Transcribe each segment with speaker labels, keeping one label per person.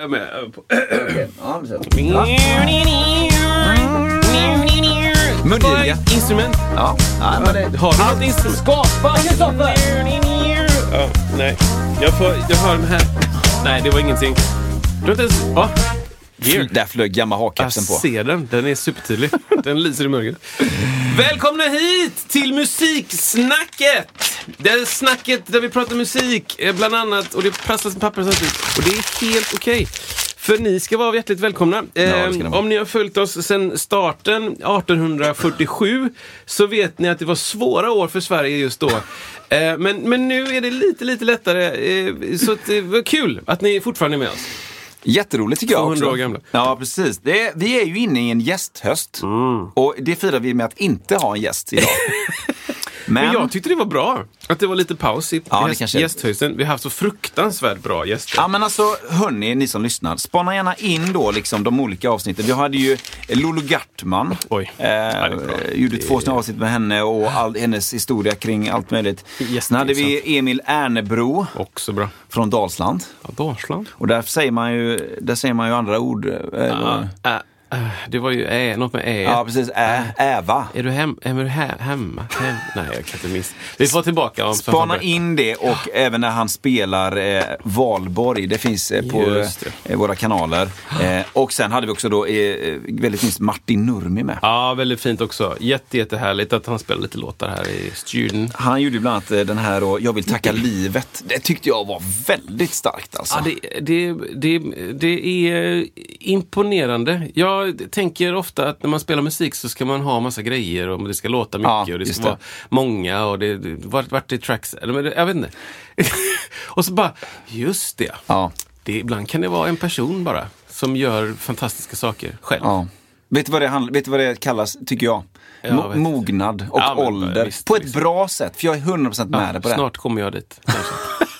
Speaker 1: Jag med.
Speaker 2: Ja, men så.
Speaker 1: Mungiga. Instrument.
Speaker 2: Ja, ja men det...
Speaker 1: Har du något instrument?
Speaker 2: Skapa Kristoffer!
Speaker 1: Ja, nej. Jag, får, jag hör den här. Nej, det var ingenting. Du har inte ens... Ja. Gear.
Speaker 2: Där flög Yamaha-kepsen
Speaker 1: Jag
Speaker 2: på.
Speaker 1: ser den. Den är supertydlig. Den lyser i mörkret. Välkomna hit till Musiksnacket! Det är snacket där vi pratar musik, eh, bland annat. Och det prasslas med papper samtidigt. Och det är helt okej. För ni ska vara hjärtligt välkomna. Eh,
Speaker 2: ni vara.
Speaker 1: om ni har följt oss sedan starten 1847 så vet ni att det var svåra år för Sverige just då. Eh, men, men nu är det lite, lite lättare. Eh, så det var kul att ni fortfarande är med oss.
Speaker 2: Jätteroligt tycker jag
Speaker 1: 200
Speaker 2: också.
Speaker 1: år gamla.
Speaker 2: Ja, precis. Det är, vi är ju inne i en gästhöst.
Speaker 1: Mm.
Speaker 2: Och det firar vi med att inte ha en gäst idag. Men,
Speaker 1: Men jag tyckte det var bra att det var lite paus i
Speaker 2: Ja,
Speaker 1: gäst, gästhöjden. Vi har haft så fruktansvärt bra gäster.
Speaker 2: Ja men alltså hörni, ni som lyssnar. Spana gärna in då liksom de olika avsnitten. Vi hade ju Lolo Gartman.
Speaker 1: Oj.
Speaker 2: Eh,
Speaker 1: Ja,
Speaker 2: gjorde två sådana avsnitt med henne och all, hennes historia kring allt möjligt. Sen hade vi Emil Ernebro
Speaker 1: Också bra.
Speaker 2: från Dalsland.
Speaker 1: Ja, Dalsland.
Speaker 2: Och där säger man ju, där säger man ju andra ord. eh,
Speaker 1: Ja,
Speaker 2: Ja,
Speaker 1: äh, äh, det var ju ä, något med ä.
Speaker 2: ja precis. Ä, äva.
Speaker 1: Är du hem, är du he, hemma? Hem? Nej, jag kan inte miss. Vi får tillbaka om
Speaker 2: Spana in det och även när han spelar eh, Valborg. Det finns eh, på eh, våra kanaler. Eh, och sen hade vi också då eh, väldigt minst Martin Nurmi med.
Speaker 1: Ja, väldigt fint också. Jätte, jättehärligt att han spelar lite låtar här i studion.
Speaker 2: Han gjorde bland annat eh, den här och Jag vill tacka livet. Det tyckte jag var väldigt starkt alltså.
Speaker 1: Ja, det, det, det, det är imponerande. Jag tänker ofta att när man spelar musik så ska man ha massa grejer och det ska låta mycket
Speaker 2: Ja,
Speaker 1: och det ska
Speaker 2: det.
Speaker 1: vara många och det, vart, vart är tracks? Jag vet inte. och så bara, just det.
Speaker 2: Ja.
Speaker 1: det. Ibland kan det vara en person bara som gör fantastiska saker själv.
Speaker 2: Ja. Vet du, vad det handl- vet vad det kallas, tycker jag?
Speaker 1: Jag
Speaker 2: mognad och
Speaker 1: Ja, men
Speaker 2: ålder.
Speaker 1: visst,
Speaker 2: på ett
Speaker 1: visst.
Speaker 2: bra sätt, för jag är 100% med dig på det.
Speaker 1: Snart kommer jag dit.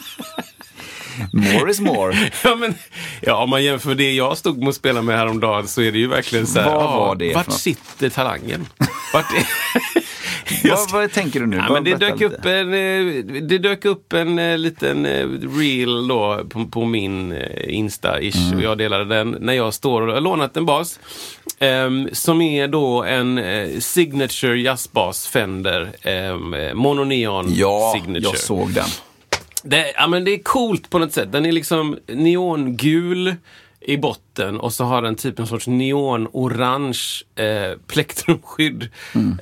Speaker 2: More is more.
Speaker 1: ja, men, ja, om man jämför det jag stod med och spelade med häromdagen så är det ju verkligen så här.
Speaker 2: Vad
Speaker 1: ja,
Speaker 2: var det
Speaker 1: Vart
Speaker 2: något?
Speaker 1: sitter talangen? Vart är...
Speaker 2: Vad, vad tänker du nu?
Speaker 1: Ja, men det,
Speaker 2: berätta
Speaker 1: dök
Speaker 2: lite.
Speaker 1: upp en, eh, det dök upp en eh, liten eh, reel då på, på min eh, Insta-ish.
Speaker 2: Mm.
Speaker 1: Jag delade den när jag står och har lånat en bas. ehm, som är då en eh, Signature jazzbas Fender. Um, Mono Neon
Speaker 2: Ja,
Speaker 1: Signature.
Speaker 2: jag såg den.
Speaker 1: Det, ja, men det är coolt på något sätt. Den är liksom neongul i botten och så har den typ en sorts neonorange eh, plektrumskydd.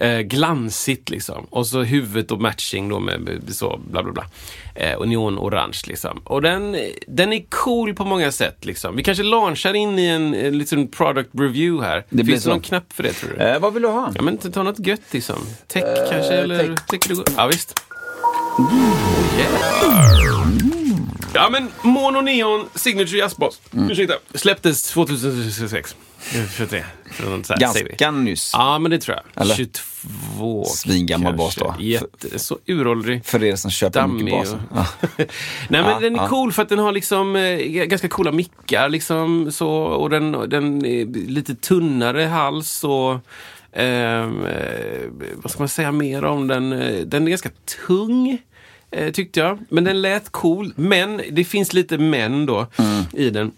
Speaker 1: Eh, glansigt liksom. Och så huvudet och matching då med, så bla bla bla. Eh, och neonorange liksom. Och den, den är cool på många sätt liksom. Vi kanske launchar in i en, en liten product review här.
Speaker 2: blir
Speaker 1: Finns det någon knapp för det tror du?
Speaker 2: Eh, vad vill du ha?
Speaker 1: Ja men ta något gött liksom. Tech kanske eller?
Speaker 2: tech.
Speaker 1: Tycker du? Ja visst. Ja men Mono Neon Signature Jazzbas. Ursäkta. Släpptes 2006. 23. Sånt så här, säger vi.
Speaker 2: Ganska nyss.
Speaker 1: Ja men det tror jag.
Speaker 2: Eller?
Speaker 1: 22
Speaker 2: Svingammal bas då.
Speaker 1: Jätte, så uråldrig.
Speaker 2: För er som köper mycket
Speaker 1: Dammig
Speaker 2: baser.
Speaker 1: och-
Speaker 2: Ja.
Speaker 1: Nej men
Speaker 2: Ja,
Speaker 1: den är
Speaker 2: ja.
Speaker 1: cool för att den har liksom eh, ganska coola mickar liksom så och den, den är lite tunnare hals och eh, vad ska man säga mer om den? Den är ganska tung. Eh, tyckte jag. Men den lät cool. Men det finns lite men då
Speaker 2: Mm.
Speaker 1: i den.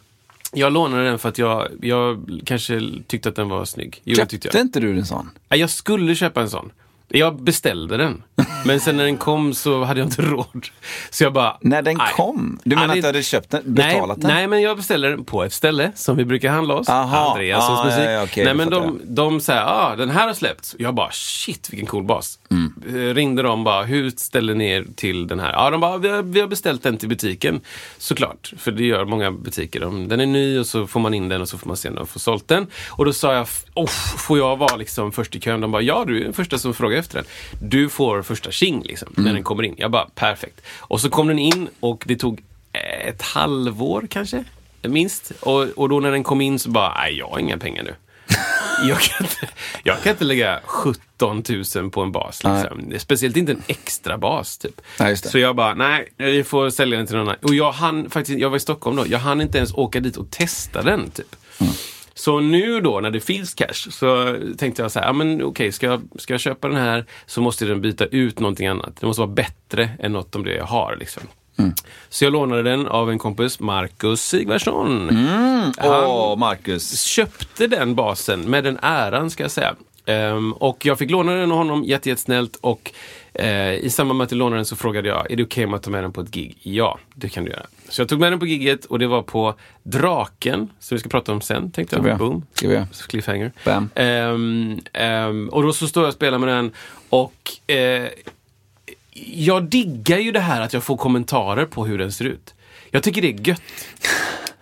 Speaker 1: Jag lånade den för att jag, jag kanske tyckte att den var snygg. Jo,
Speaker 2: Köpte inte du en sån?
Speaker 1: Ja, Jag skulle köpa en sån. Jag beställde den. Men sen när den kom så hade jag inte råd. Så jag bara...
Speaker 2: När den
Speaker 1: nej.
Speaker 2: kom? Du menar
Speaker 1: det-
Speaker 2: att du hade köpt den, betalat
Speaker 1: nej,
Speaker 2: den?
Speaker 1: Nej, men jag beställde den på ett ställe som vi brukar handla hos.
Speaker 2: Aha.
Speaker 1: Andreassons
Speaker 2: Ah,
Speaker 1: musik.
Speaker 2: ja, ja, okej,
Speaker 1: nej, men
Speaker 2: fattar
Speaker 1: de, de säger, ah, den här har släppts. Jag bara, shit vilken cool bas.
Speaker 2: Mm.
Speaker 1: Eh, Ringde de bara, hur ställer ni er till den här? Ja, de bara, vi har, vi har beställt den till butiken. Såklart, för det gör många butiker. De, den är ny och så får man in den och så får man se den och få sålt den. Och då sa jag, oh, får jag vara liksom först i kön? De bara, ja du är den första som frågar efter den. Du får första tjing liksom,
Speaker 2: Mm.
Speaker 1: när den kommer in. Jag bara, perfekt. Och så kom den in och det tog ett halvår kanske, minst. Och, och då när den kom in så bara, nej jag har inga pengar nu. jag, kan inte, jag kan inte lägga 17 000 på en bas. Liksom. Speciellt inte en extra bas. Typ.
Speaker 2: Nej.
Speaker 1: Så jag bara, nej, vi får sälja den till någon annan. Och jag hann faktiskt, jag var i Stockholm då, jag hann inte ens åka dit och testa den. Typ. Så nu då när det finns cash så tänkte jag så här, ja, men okej, ska, jag, ska jag köpa den här så måste den byta ut någonting annat. Det måste vara bättre än något av det jag har. Liksom. Så jag lånade den av en kompis, Marcus Sigvardsson.
Speaker 2: Åh, Marcus.
Speaker 1: Köpte den basen med den äran ska jag säga. Ehm, och jag fick låna den av honom, jätte, jättesnällt. Och eh, i samband med att jag lånade den så frågade jag, är det okej om jag tar med den på ett gig? Ja, det kan du göra. Så jag tog med den på giget och det var på Draken, som vi ska prata om sen, tänkte jag. Boom. Cliffhanger.
Speaker 2: Bam.
Speaker 1: Ehm, ehm, och då så står jag och spelar med den och eh, jag diggar ju det här att jag får kommentarer på hur den ser ut. Jag tycker det är gött.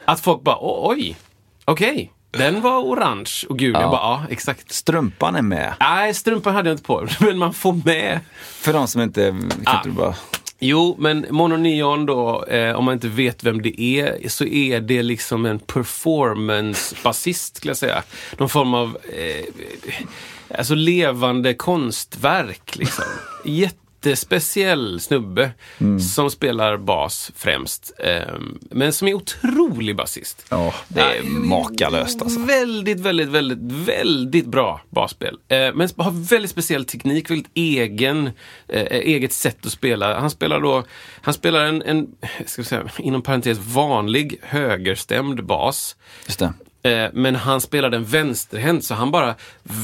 Speaker 1: Att folk bara, "Å- oj, okej, den var orange och gul. Jag bara, ja, exakt.
Speaker 2: Strumpan är med.
Speaker 1: Nej, strumpan hade jag inte på, men man får med.
Speaker 2: För de som inte... Kan
Speaker 1: Ah.
Speaker 2: inte du bara...
Speaker 1: Jo, men Mononeon då, eh, om man inte vet vem det är, så är det liksom en performance-basist skulle jag säga. Någon form av eh, alltså levande konstverk liksom. Jättespeciell snubbe som spelar bas främst. Eh, men som är otrolig basist.
Speaker 2: Ja, det är makalöst alltså.
Speaker 1: Väldigt, väldigt, väldigt, väldigt bra basspel. Eh, men har väldigt speciell teknik, väldigt egen, eh, eget sätt att spela. Han spelar då, han spelar en, en ska vi säga, inom parentes vanlig högerstämd bas.
Speaker 2: Just det.
Speaker 1: Eh, Men han spelar den vänsterhänt så han bara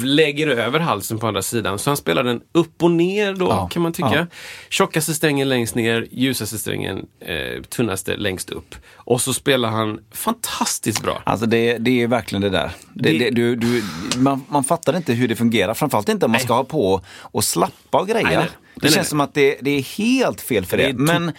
Speaker 1: lägger över halsen på andra sidan. Så han spelar den upp och ner då
Speaker 2: Ja,
Speaker 1: kan man tycka.
Speaker 2: ja.
Speaker 1: Tjockaste strängen längst ner, ljusaste strängen eh, tunnaste längst upp. Och så spelar han fantastiskt bra.
Speaker 2: Alltså det, det är verkligen det där. Det,
Speaker 1: Det-
Speaker 2: du, du, man, man fattar inte hur det fungerar. Framförallt inte om man ska ha på och slappa och grejer.
Speaker 1: Nej, nej.
Speaker 2: Det känns som att det, det är helt fel för det.
Speaker 1: Det
Speaker 2: Men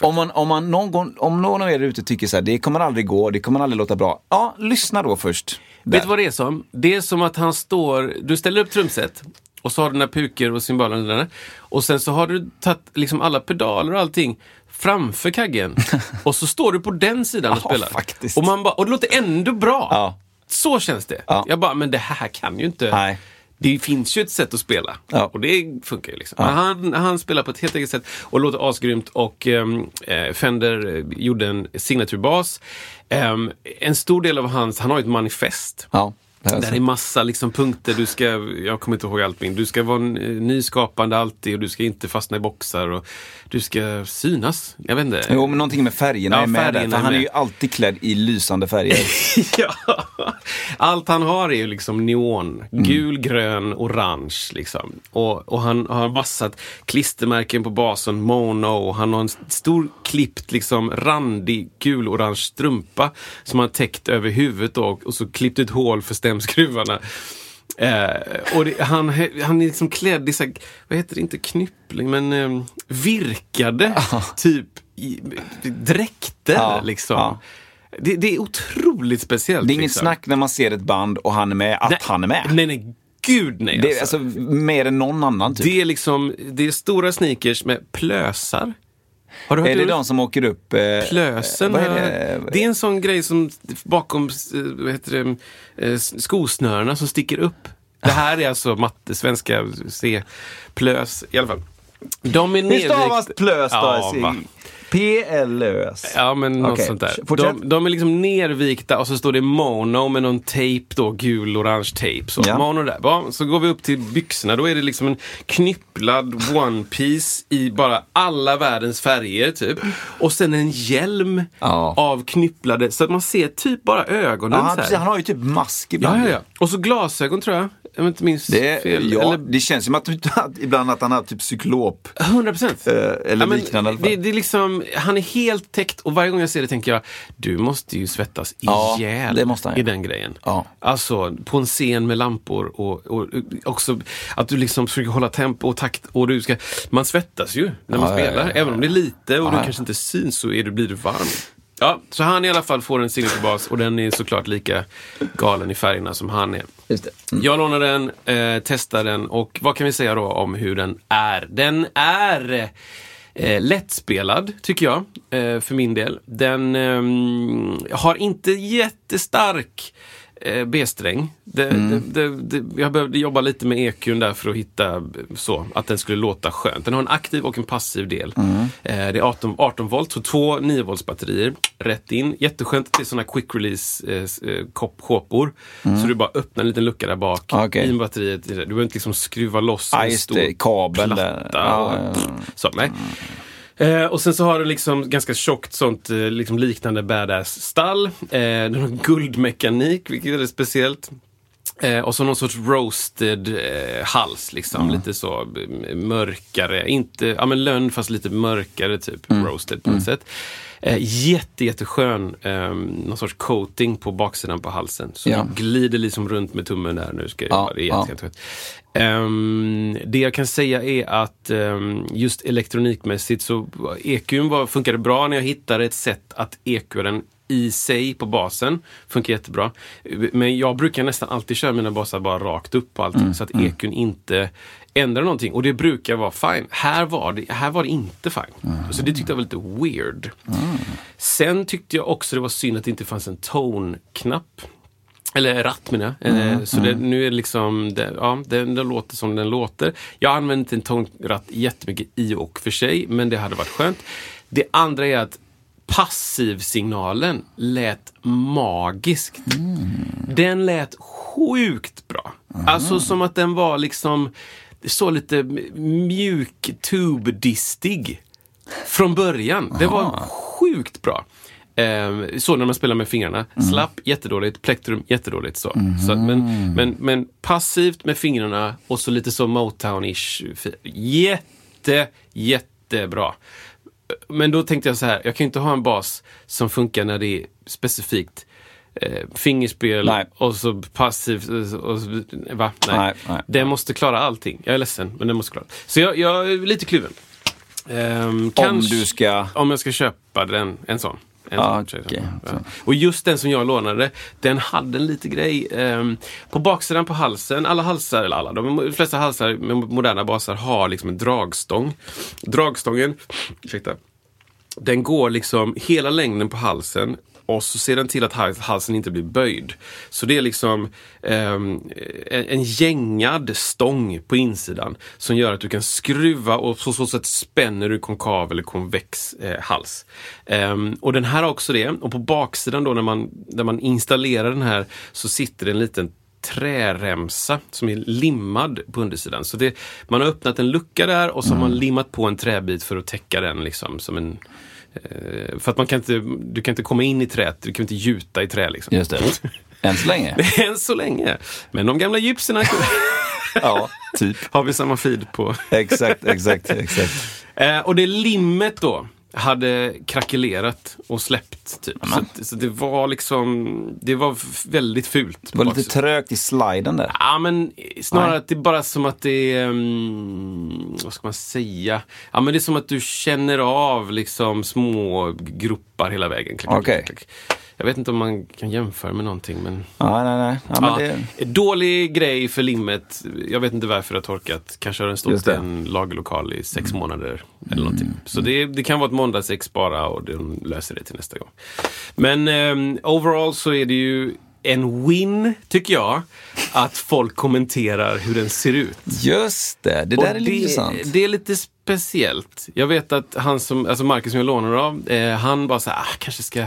Speaker 2: om, man, om, man någon om någon av er ute tycker så här, det kommer aldrig gå, det kommer aldrig låta bra. Ja, lyssna då först. Där.
Speaker 1: Vet du vad det är som? Det är som att han står, du ställer upp trumset och så har du dina puker och cymbalerna där. Och sen så har du tagit liksom alla pedaler och allting framför kaggen. och så står du på den sidan och
Speaker 2: Ja,
Speaker 1: spelar.
Speaker 2: faktiskt.
Speaker 1: Och, man bara, och det låter ändå bra.
Speaker 2: Ja.
Speaker 1: Så känns det.
Speaker 2: Ja.
Speaker 1: Jag bara, men det här kan ju inte...
Speaker 2: Nej.
Speaker 1: Det finns ju ett sätt att spela
Speaker 2: Ja.
Speaker 1: och det funkar ju. Liksom. Men han, han spelar på ett helt eget sätt och låter asgrymt. Och ehm, eh, Fender eh, gjorde en signaturbas. Ehm, en stor del av hans, han har ju ett manifest.
Speaker 2: Ja,
Speaker 1: Där
Speaker 2: så.
Speaker 1: är massa liksom punkter. Du ska, jag kommer inte ihåg allt, men du ska vara n- nyskapande alltid och du ska inte fastna i boxar. Och du ska synas. Jag vet inte.
Speaker 2: Jo, men någonting med färgerna
Speaker 1: Ja,
Speaker 2: är med där.
Speaker 1: färgerna
Speaker 2: För
Speaker 1: är
Speaker 2: han är ju alltid klädd i lysande färger.
Speaker 1: ja. Allt han har är ju liksom neon.
Speaker 2: Mm.
Speaker 1: Gul, grön, orange. Liksom. Och, och han har massa klistermärken på basen, mono. Och han har en stor klippt, liksom, randig gul-orange strumpa som han täckt över huvudet då, och så klippt ett hål för stämskruvarna. Eh, och det, han, han är liksom klädd i, så här, vad heter det, inte knyppling, men eh, virkade typ i, dräkter.
Speaker 2: Ja,
Speaker 1: liksom.
Speaker 2: ja.
Speaker 1: Det, det är otroligt speciellt.
Speaker 2: Det är inget
Speaker 1: liksom.
Speaker 2: snack när man ser ett band och han är med, att
Speaker 1: Nej,
Speaker 2: han är med.
Speaker 1: Nej, nej, gud nej.
Speaker 2: Det är
Speaker 1: alltså.
Speaker 2: alltså mer än någon annan typ.
Speaker 1: det är liksom, det är stora sneakers med plösar. Har du hört
Speaker 2: är det
Speaker 1: ordet?
Speaker 2: de som åker upp... Eh,
Speaker 1: Plösen,
Speaker 2: är
Speaker 1: har-
Speaker 2: det?
Speaker 1: det är en sån grej som bakom eh, vad heter det, eh, skosnörena som sticker upp. Det här är alltså matte, svenska C, plös i alla fall. De är
Speaker 2: Hur stavas plös då?
Speaker 1: Ja.
Speaker 2: P-L-Ö-S.
Speaker 1: Ja, men något
Speaker 2: Okej,
Speaker 1: sånt där. De, de är liksom nervikta och så står det mono med någon tejp då, gul orange tejp. Så
Speaker 2: Ja.
Speaker 1: mono där. Ja, så går vi upp till byxorna, då är det liksom en knypplad one piece i bara alla världens färger typ. Och sen en hjälm
Speaker 2: Ja.
Speaker 1: av knypplade, så att man ser typ bara ögonen
Speaker 2: Ja, precis, han har ju typ mask ibland.
Speaker 1: ja, ja. Och så glasögon tror jag. Jag inte minns
Speaker 2: Det,
Speaker 1: fel.
Speaker 2: ja,
Speaker 1: Eller
Speaker 2: det känns som att, att ibland att han har typ cyklop.
Speaker 1: 100 procent.
Speaker 2: Eh, eller liknande i alla fall.
Speaker 1: det, det är liksom, han är helt täckt och varje gång jag ser det tänker jag, du måste ju svettas
Speaker 2: Ja,
Speaker 1: ihjäl
Speaker 2: det måste han
Speaker 1: i
Speaker 2: göra.
Speaker 1: den grejen.
Speaker 2: Ja.
Speaker 1: Alltså på en scen med lampor och, och också att du liksom försöker hålla tempo och takt. Och du ska, man svettas ju när man
Speaker 2: Ja, ja,
Speaker 1: spelar.
Speaker 2: ja, ja,
Speaker 1: Även om det är lite och
Speaker 2: Ja,
Speaker 1: du
Speaker 2: ja.
Speaker 1: kanske inte syns så är du, blir du varm. Ja, så han i alla fall får en signaturbas och den är såklart lika galen i färgerna som han är.
Speaker 2: Det.
Speaker 1: Jag lånar den, eh, testar den och vad kan vi säga då om hur den är? Den är Eh, lättspelad, tycker jag, eh, för min del. Den eh, har inte jättestark eh, B-sträng. Det, det, det, det, jag behövde jobba lite med EQn där för att hitta så, att den skulle låta skönt. Den har en aktiv och en passiv del. Eh, det är 18, 18 volt, så två 9 volts batterier rätt in. Jätteskönt till sådana quick release eh, eh, kåpor. Så du bara öppnar en liten lucka där bak
Speaker 2: Okej.
Speaker 1: i batteriet. Du behöver inte liksom skruva loss
Speaker 2: Ja,
Speaker 1: en stor
Speaker 2: det. Kabel
Speaker 1: platta.
Speaker 2: där.
Speaker 1: Och,
Speaker 2: ja, ja.
Speaker 1: Så, nej. Eh, och sen så har den liksom ganska tjockt sånt eh, liksom liknande badass stall. Eh, den har guldmekanik, vilket är speciellt. Eh, och så någon sorts roasted eh, hals, liksom. Lite så mörkare. Inte, ja men lönn fast lite mörkare typ. Roasted på något sätt. Eh, jätte, jätteskön eh, någon sorts coating på baksidan på halsen. Så
Speaker 2: Ja.
Speaker 1: du glider liksom runt med tummen där. Nu ska jag
Speaker 2: Ja.
Speaker 1: Det är
Speaker 2: ja.
Speaker 1: jätte, jätteskönt. Ehm, det jag kan säga är att ehm, just elektronikmässigt så EQn var, funkade bra när jag hittade ett sätt att EQ den i sig på basen. Funkar jättebra. Men jag brukar nästan alltid köra mina basar bara rakt upp på allting så att EQn inte ändrar någonting. Och det brukar vara fine. Här var det, här var det inte fine. Så det tyckte jag var lite weird. Sen tyckte jag också det var synd att det inte fanns en tone-knapp. Eller ratt menar jag. Eh, Så det, nu är det liksom, det, ja, den, låter som den låter. Jag har använt en tonratt jättemycket i och för sig, men det hade varit skönt. Det andra är att passivsignalen lät magiskt. Den lät sjukt bra. Alltså som att den var liksom, så lite mjuk tubdistig. Från början. Det var sjukt bra. Eh, så när man spelar med fingrarna. Slapp, jättedåligt. Plektrum, jättedåligt. Så. så att, men, men, men passivt med fingrarna och så lite så Motown-ish. Jätte, jättebra. Men då tänkte jag så här, jag kan ju inte ha en bas som funkar när det är specifikt eh, fingerspel
Speaker 2: Nej.
Speaker 1: och så passivt. Och, och, va? Nej.
Speaker 2: Nej, nej.
Speaker 1: Den måste klara allting. Jag är ledsen, men den måste klara. Så jag, jag är lite kluven.
Speaker 2: Om
Speaker 1: kanske-
Speaker 2: du ska...
Speaker 1: om jag ska köpa den, en sån. En
Speaker 2: Ja,
Speaker 1: sån,
Speaker 2: okej.
Speaker 1: ja. Och just den som jag lånade, den hade en lite grej. ehm, på baksidan på halsen, alla halsar, eller alla, de flesta halsar med moderna basar har liksom en dragstång. Dragstången, ursäkta, den går liksom hela längden på halsen och så ser den till att hals- halsen inte blir böjd. Så det är liksom ehm, en, gängad stång på insidan som gör att du kan skruva och på så sätt spänner du konkav eller konvex eh, hals. Ehm, och den här har också det. Och på baksidan då när man, när man installerar den här så sitter det en liten träremsa som är limmad på undersidan. Så det, man har öppnat en lucka där och så har man limmat på en träbit för att täcka den liksom som en eh, för att man kan inte, du kan inte komma in i träet, du kan inte gjuta i trä liksom.
Speaker 2: Just det. Än så länge.
Speaker 1: Än så länge. Men de gamla egyptierna
Speaker 2: Ja, typ.
Speaker 1: har vi samma feed på.
Speaker 2: Exakt, exakt, exakt.
Speaker 1: Eh, och det limmet då hade krackelerat och släppt. Typ. Så, att- så det var liksom, det var väldigt fult.
Speaker 2: Det var lite trögt i sliden där.
Speaker 1: Ja, men snarare
Speaker 2: Nej.
Speaker 1: att det är bara som att det är, um, vad ska man säga? Ja, men det är som att du känner av liksom små gropar hela vägen. Klick,
Speaker 2: Okej.
Speaker 1: klick, klick. Jag vet inte om man kan jämföra med någonting, men...
Speaker 2: Ja, nej, nej. Ja, men
Speaker 1: Ja,
Speaker 2: det...
Speaker 1: Dålig grej för limmet. Jag vet inte varför det har torkat. Kanske har den stått i.
Speaker 2: Mm.
Speaker 1: en lagerlokal i sex månader. Eller någonting. Så det, det kan vara ett måndagsex bara och de löser det till nästa gång. Men ehm, overall så är det ju en win, tycker jag, att folk kommenterar hur den ser ut.
Speaker 2: Just det, det där
Speaker 1: Och
Speaker 2: är lite
Speaker 1: det,
Speaker 2: intressant.
Speaker 1: det är lite speciellt. Jag vet att han som, alltså Marcus som jag lånar av, eh, han bara så här, ah, kanske ska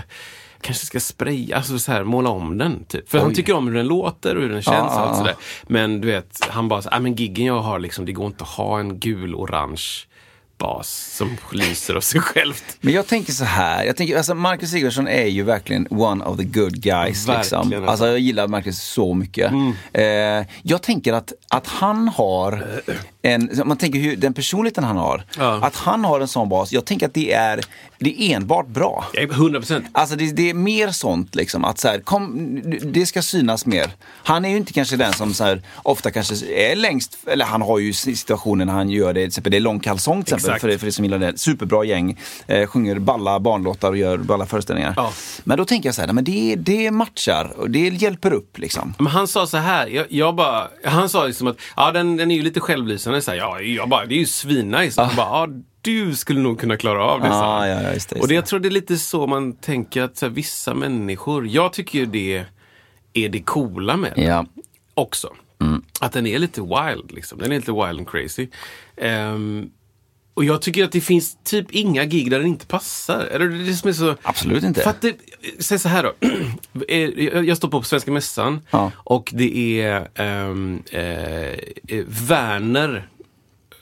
Speaker 1: Kanske ska spraya, alltså så här, måla om den. Typ. För han
Speaker 2: Oj.
Speaker 1: tycker om hur den låter och hur den känns.
Speaker 2: Ja,
Speaker 1: och allt sådär. Men du vet, han bara så, ah, men giggen jag har, liksom, det går inte att ha en gul-orange bas som lyser av sig självt.
Speaker 2: Men jag tänker så här, jag tänker, alltså Marcus Sigurdsson är ju verkligen one of the good guys.
Speaker 1: Verkligen,
Speaker 2: Liksom.
Speaker 1: alltså.
Speaker 2: Jag gillar Marcus så mycket. Eh, jag tänker att, att han har en, man tänker hur, den personligheten han har,
Speaker 1: Ja.
Speaker 2: att han har en sån bas, jag tänker att det är, det är enbart bra.
Speaker 1: Ja, 100 procent.
Speaker 2: Alltså det, det är mer sånt liksom, att så här, kom, det ska synas mer. Han är ju inte kanske den som så här, ofta kanske är längst, eller han har ju situationen när han gör det, till exempel det är lång kalsong till exempel,
Speaker 1: Exakt.
Speaker 2: för, det, för det som gillar det. Superbra gäng, eh, sjunger balla barnlåtar och gör balla föreställningar.
Speaker 1: Ja.
Speaker 2: Men då tänker jag så här, nej, men det, det matchar och det hjälper upp liksom.
Speaker 1: Men han sa så här, jag, jag bara, han sa liksom att ja, den, den är ju lite självlysande. Så här, ja, jag bara, det är ju svinnice. Han bara, ja, du skulle nog kunna klara av det.
Speaker 2: Ah, ja, ja, just det, just
Speaker 1: och det, jag tror det är lite så man tänker att här, vissa människor, jag tycker ju det är det coola med den
Speaker 2: Ja.
Speaker 1: också. Att den är lite wild, liksom. Den är lite wild and crazy. Ehm, och jag tycker att det finns typ inga gig där den inte passar. Eller det som är så...
Speaker 2: Absolut inte.
Speaker 1: För att det, säg så här då. Eh, jag står på Svenska Mässan
Speaker 2: Ja.
Speaker 1: och det är ehm, eh, eh, Werner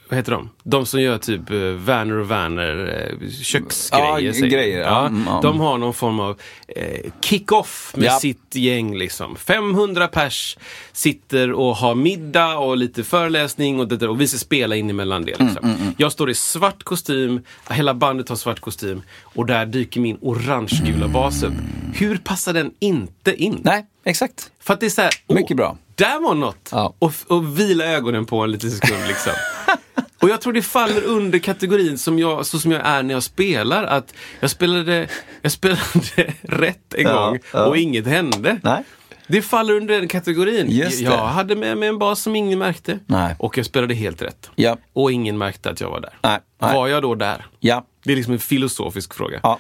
Speaker 1: vad heter de? De som gör typ eh, Werner och Werner eh, köksgrejer.
Speaker 2: Ja,
Speaker 1: säger
Speaker 2: grejer,
Speaker 1: de.
Speaker 2: ja. Mm, ja.
Speaker 1: De har någon form av eh, kick-off med
Speaker 2: Ja.
Speaker 1: sitt gäng. Liksom. 500 pers sitter och har middag och lite föreläsning och, det, där, och vi ska spela in emellan det.
Speaker 2: Mm,
Speaker 1: Liksom. Jag står i svart kostym, hela bandet har svart kostym och där dyker min orange-gula bas upp. Hur passar den inte in?
Speaker 2: Nej, exakt.
Speaker 1: För att det är så här,
Speaker 2: Mycket bra.
Speaker 1: Där var något!
Speaker 2: Ja.
Speaker 1: Och, och vila ögonen på en liten sekund liksom. och jag tror det faller under kategorin som jag, så som jag är när jag spelar. Att jag spelade, jag spelade rätt en
Speaker 2: Ja,
Speaker 1: gång
Speaker 2: ja.
Speaker 1: och inget hände.
Speaker 2: Nej.
Speaker 1: Det faller under den kategorin.
Speaker 2: Just det.
Speaker 1: Jag hade med mig en bas som ingen märkte.
Speaker 2: Nej.
Speaker 1: Och jag spelade helt rätt.
Speaker 2: Ja.
Speaker 1: Och ingen märkte att jag var där.
Speaker 2: Nej.
Speaker 1: Var jag då där?
Speaker 2: Ja.
Speaker 1: Det är liksom en filosofisk fråga.
Speaker 2: Ja.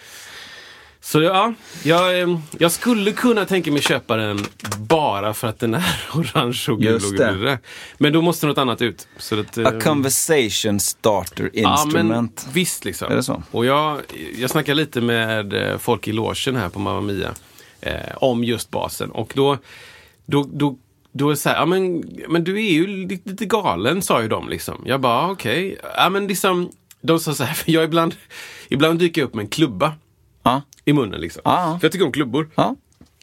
Speaker 1: Så ja, jag, eh, jag skulle kunna tänka mig köpa den bara för att den är orange och gul och gul. Men då måste något annat ut. Så att, eh,
Speaker 2: A conversation starter
Speaker 1: Ja,
Speaker 2: instrument.
Speaker 1: men visst liksom.
Speaker 2: Är det så?
Speaker 1: Och jag, jag snackar lite med eh, folk i logen här på Mamma Mia eh, om just basen. Och då, då, då, då är så här, ja men, men du är ju lite, lite galen, sa ju de liksom. Jag bara, ah, okej. Ja men liksom, de sa så här, för jag ibland, ibland dyker jag upp med en klubba
Speaker 2: Ja.
Speaker 1: i munnen liksom.
Speaker 2: Ja.
Speaker 1: För jag tycker om klubbor.
Speaker 2: Ja.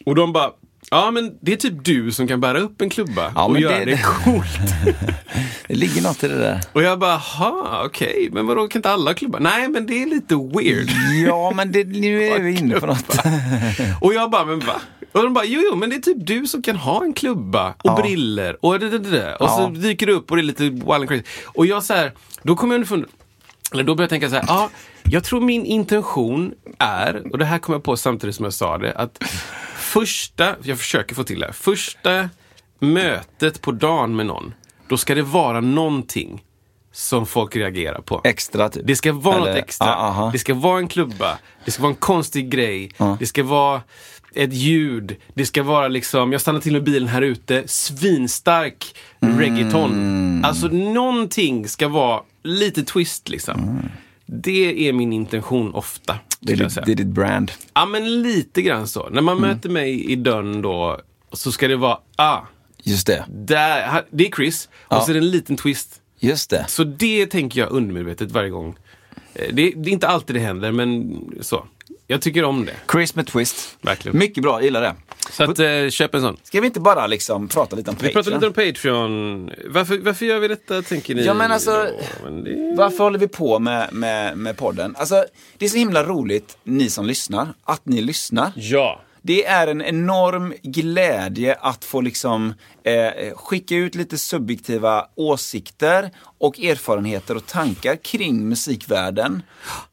Speaker 1: Och de bara, ja men det är typ du som kan bära upp en klubba
Speaker 2: Ja,
Speaker 1: och göra
Speaker 2: det-
Speaker 1: det, coolt.
Speaker 2: Det ligger något i det där.
Speaker 1: och jag bara, ha okej, men vadå kan inte alla klubba? Nej men det är lite weird.
Speaker 2: Ja, men det, nu är vi inne på något.
Speaker 1: och jag bara, men va? Och de bara, jo jo men det är typ du som kan ha en klubba och
Speaker 2: Ja.
Speaker 1: briller och det, det. Och så
Speaker 2: Ja.
Speaker 1: dyker det upp och det är lite wild and crazy. Och jag så här, då kommer jag underfund eller då började jag tänka så här, ja, jag tror min intention är, och det här kom jag på samtidigt som jag sa det, att första, jag försöker få till det här, första mötet på dagen med någon, då ska det vara någonting som folk reagerar på.
Speaker 2: Extra typ.
Speaker 1: Det ska vara
Speaker 2: Eller-
Speaker 1: något extra.
Speaker 2: Aha.
Speaker 1: Det ska vara en klubba. Det ska vara en konstig grej.
Speaker 2: Ja.
Speaker 1: Det ska vara ett ljud. Det ska vara liksom, jag stannar till med bilen här ute, svinstark
Speaker 2: Mm.
Speaker 1: reggaeton. Alltså någonting ska vara lite twist liksom.
Speaker 2: Mm.
Speaker 1: Det är min intention ofta.
Speaker 2: Det är, ditt, det är ditt brand.
Speaker 1: Ja men lite grann så. När man
Speaker 2: Mm.
Speaker 1: möter mig i dörren då så ska det vara, ah,
Speaker 2: Just det.
Speaker 1: där, det är Chris.
Speaker 2: Ja.
Speaker 1: Och så är det en liten twist.
Speaker 2: Just det.
Speaker 1: Så det tänker jag undermedvetet varje gång. Eh, Det, det är inte alltid det händer, men så. Jag tycker om det.
Speaker 2: Chris med twist.
Speaker 1: Verkligen.
Speaker 2: Mycket bra, gillar det.
Speaker 1: Så att, eh, köp en sån.
Speaker 2: Ska vi inte bara liksom prata lite om
Speaker 1: Vi
Speaker 2: Patreon?
Speaker 1: pratar lite om Patreon. Varför, varför gör vi detta, tänker ni?
Speaker 2: Ja, men alltså-?
Speaker 1: Men det...
Speaker 2: Varför håller vi på med, med, med podden? Alltså, det är så himla roligt, ni som lyssnar, att ni lyssnar.
Speaker 1: Ja.
Speaker 2: Det är en enorm glädje att få liksom eh, skicka ut lite subjektiva åsikter och erfarenheter och tankar kring musikvärlden.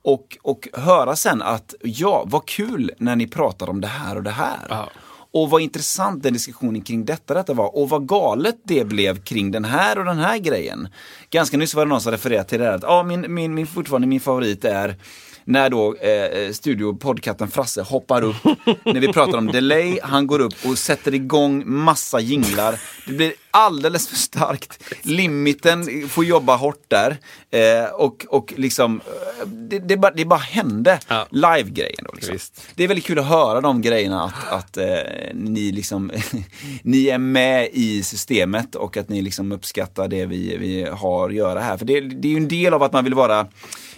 Speaker 2: Och, och höra sen att ja, vad kul när ni pratar om det här och det här.
Speaker 1: Ja.
Speaker 2: Och vad intressant den diskussionen kring detta, detta var. Och vad galet det blev kring den här och den här grejen. Ganska nyss var det någon som refererade till det här att ja, min, min, min, fortfarande min favorit är när då eh, studio poddkatten Frasse hoppar upp när vi pratar om delay, han går upp och sätter igång massa jinglar. Det blir alldeles för starkt. Limiten får jobba hårt där. Eh, och, och liksom, eh, det, det, bara, det bara hände.
Speaker 1: Ja.
Speaker 2: Live-grejen då. Liksom. Det är väldigt kul att höra de grejerna, att, att eh, ni, liksom, ni är med i systemet och att ni liksom uppskattar det vi, vi har att göra här. För det, det är ju en del av att man vill vara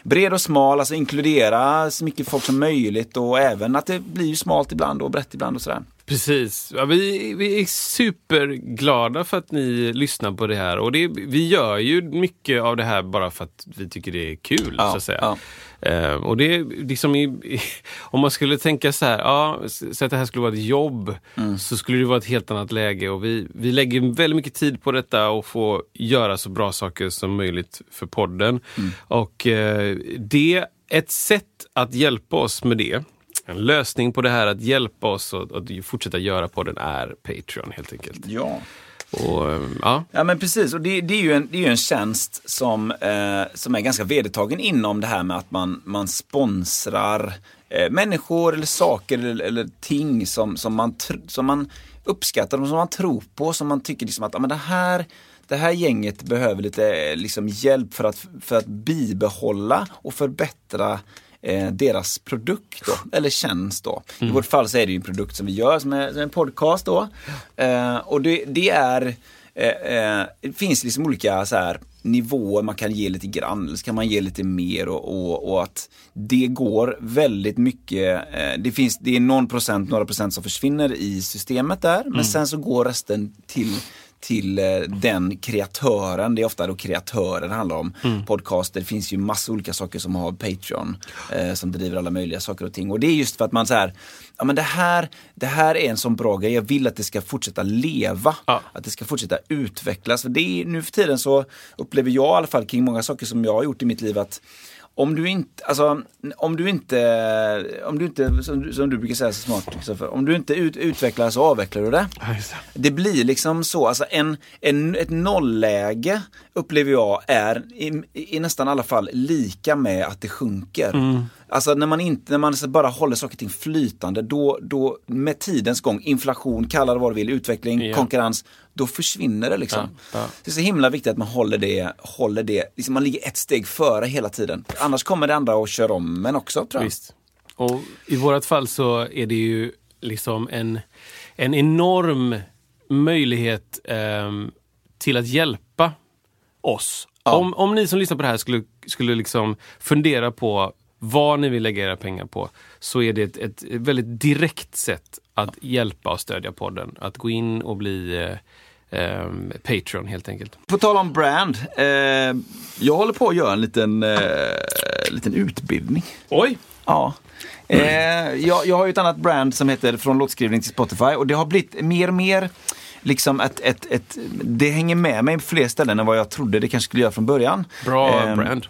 Speaker 2: bred och smal, alltså inkludera så mycket folk som möjligt och även att det blir smalt ibland och brett ibland och sådär.
Speaker 1: Precis. Ja, vi, vi är superglada för att ni lyssnar på det här. Och det, vi gör ju mycket av det här bara för att vi tycker det är kul.
Speaker 2: Ja,
Speaker 1: så att säga.
Speaker 2: ja.
Speaker 1: Eh, och det är liksom i, i, om man skulle tänka så här, ja, så att det här skulle vara ett jobb,
Speaker 2: Mm.
Speaker 1: så skulle det vara ett helt annat läge. Och vi, vi lägger väldigt mycket tid på detta och får göra så bra saker som möjligt för podden.
Speaker 2: Mm.
Speaker 1: Och eh, det, ett sätt att hjälpa oss med det, en lösning på det här att hjälpa oss att, att fortsätta göra podden är Patreon helt enkelt.
Speaker 2: Ja.
Speaker 1: Och, ja.
Speaker 2: Ja men precis, och det, det, är, ju en, det är ju en tjänst som, eh, som är ganska vedertagen inom det här med att man, man sponsrar eh, människor eller saker eller, eller ting som, som, man, tr- som man uppskattar och som man tror på, som man tycker liksom att ja, men det, här, det här gänget behöver lite eh, liksom, hjälp för att, för att bibehålla och förbättra eh, deras produkt då, eller tjänst då. I vårt fall så är det ju en produkt som vi gör som är, som en podcast då. Eh, och det, det är eh, eh, det finns liksom olika så här, nivåer man kan ge lite grann, eller så kan man ge lite mer och, och, och att det går väldigt mycket, eh, det finns, det är någon procent, några procent som försvinner i systemet där, men sen så går resten till till eh, den kreatören, det är ofta då kreatören det handlar om. Podcaster, det finns ju massa olika saker som har Patreon, eh, som driver alla möjliga saker och ting. Och det är just för att man så här, ja men det här, det här är en sån bra grej, jag vill att det ska fortsätta leva.
Speaker 1: Ja.
Speaker 2: Att det ska fortsätta utvecklas. För det är, nu för tiden så upplever jag i alla fall kring många saker som jag har gjort i mitt liv att om du inte, alltså, om du inte, om du inte, som, du- som du brukar säga så smart, om du inte ut, utvecklar så avvecklar du det. Det blir liksom så, alltså en, en, ett nollläge upplever jag är i, i nästan alla fall lika med att det sjunker. Alltså när man, inte, när man bara håller saker och ting flytande, då, då med tidens gång, inflation, kalla det vad du vill, utveckling,
Speaker 1: Ja.
Speaker 2: konkurrens, då försvinner det liksom.
Speaker 1: Ja, ja.
Speaker 2: Det är så himla viktigt att man håller det, håller det, liksom man ligger ett steg före hela tiden. Annars kommer det andra att köra om men också tror jag.
Speaker 1: Visst. Och i vårt fall så är det ju liksom en, en enorm möjlighet ehm, till att hjälpa oss. Om, om ni som lyssnar på det här skulle, skulle liksom fundera på vad ni vill lägga era pengar på, så är det ett, ett väldigt direkt sätt att hjälpa och stödja podden. Att gå in och bli eh, ehm, Patreon helt enkelt.
Speaker 2: På tal om brand, eh, jag håller på att göra en liten, eh, liten utbildning.
Speaker 1: Oj!
Speaker 2: Ja. Eh, jag, jag har ju ett annat brand som heter Från låtskrivning till Spotify och det har blivit mer och mer liksom ett, ett, ett, det hänger med mig på fler ställen än vad jag trodde det kanske skulle göra från början.
Speaker 1: Bra
Speaker 2: Ehm,
Speaker 1: brand.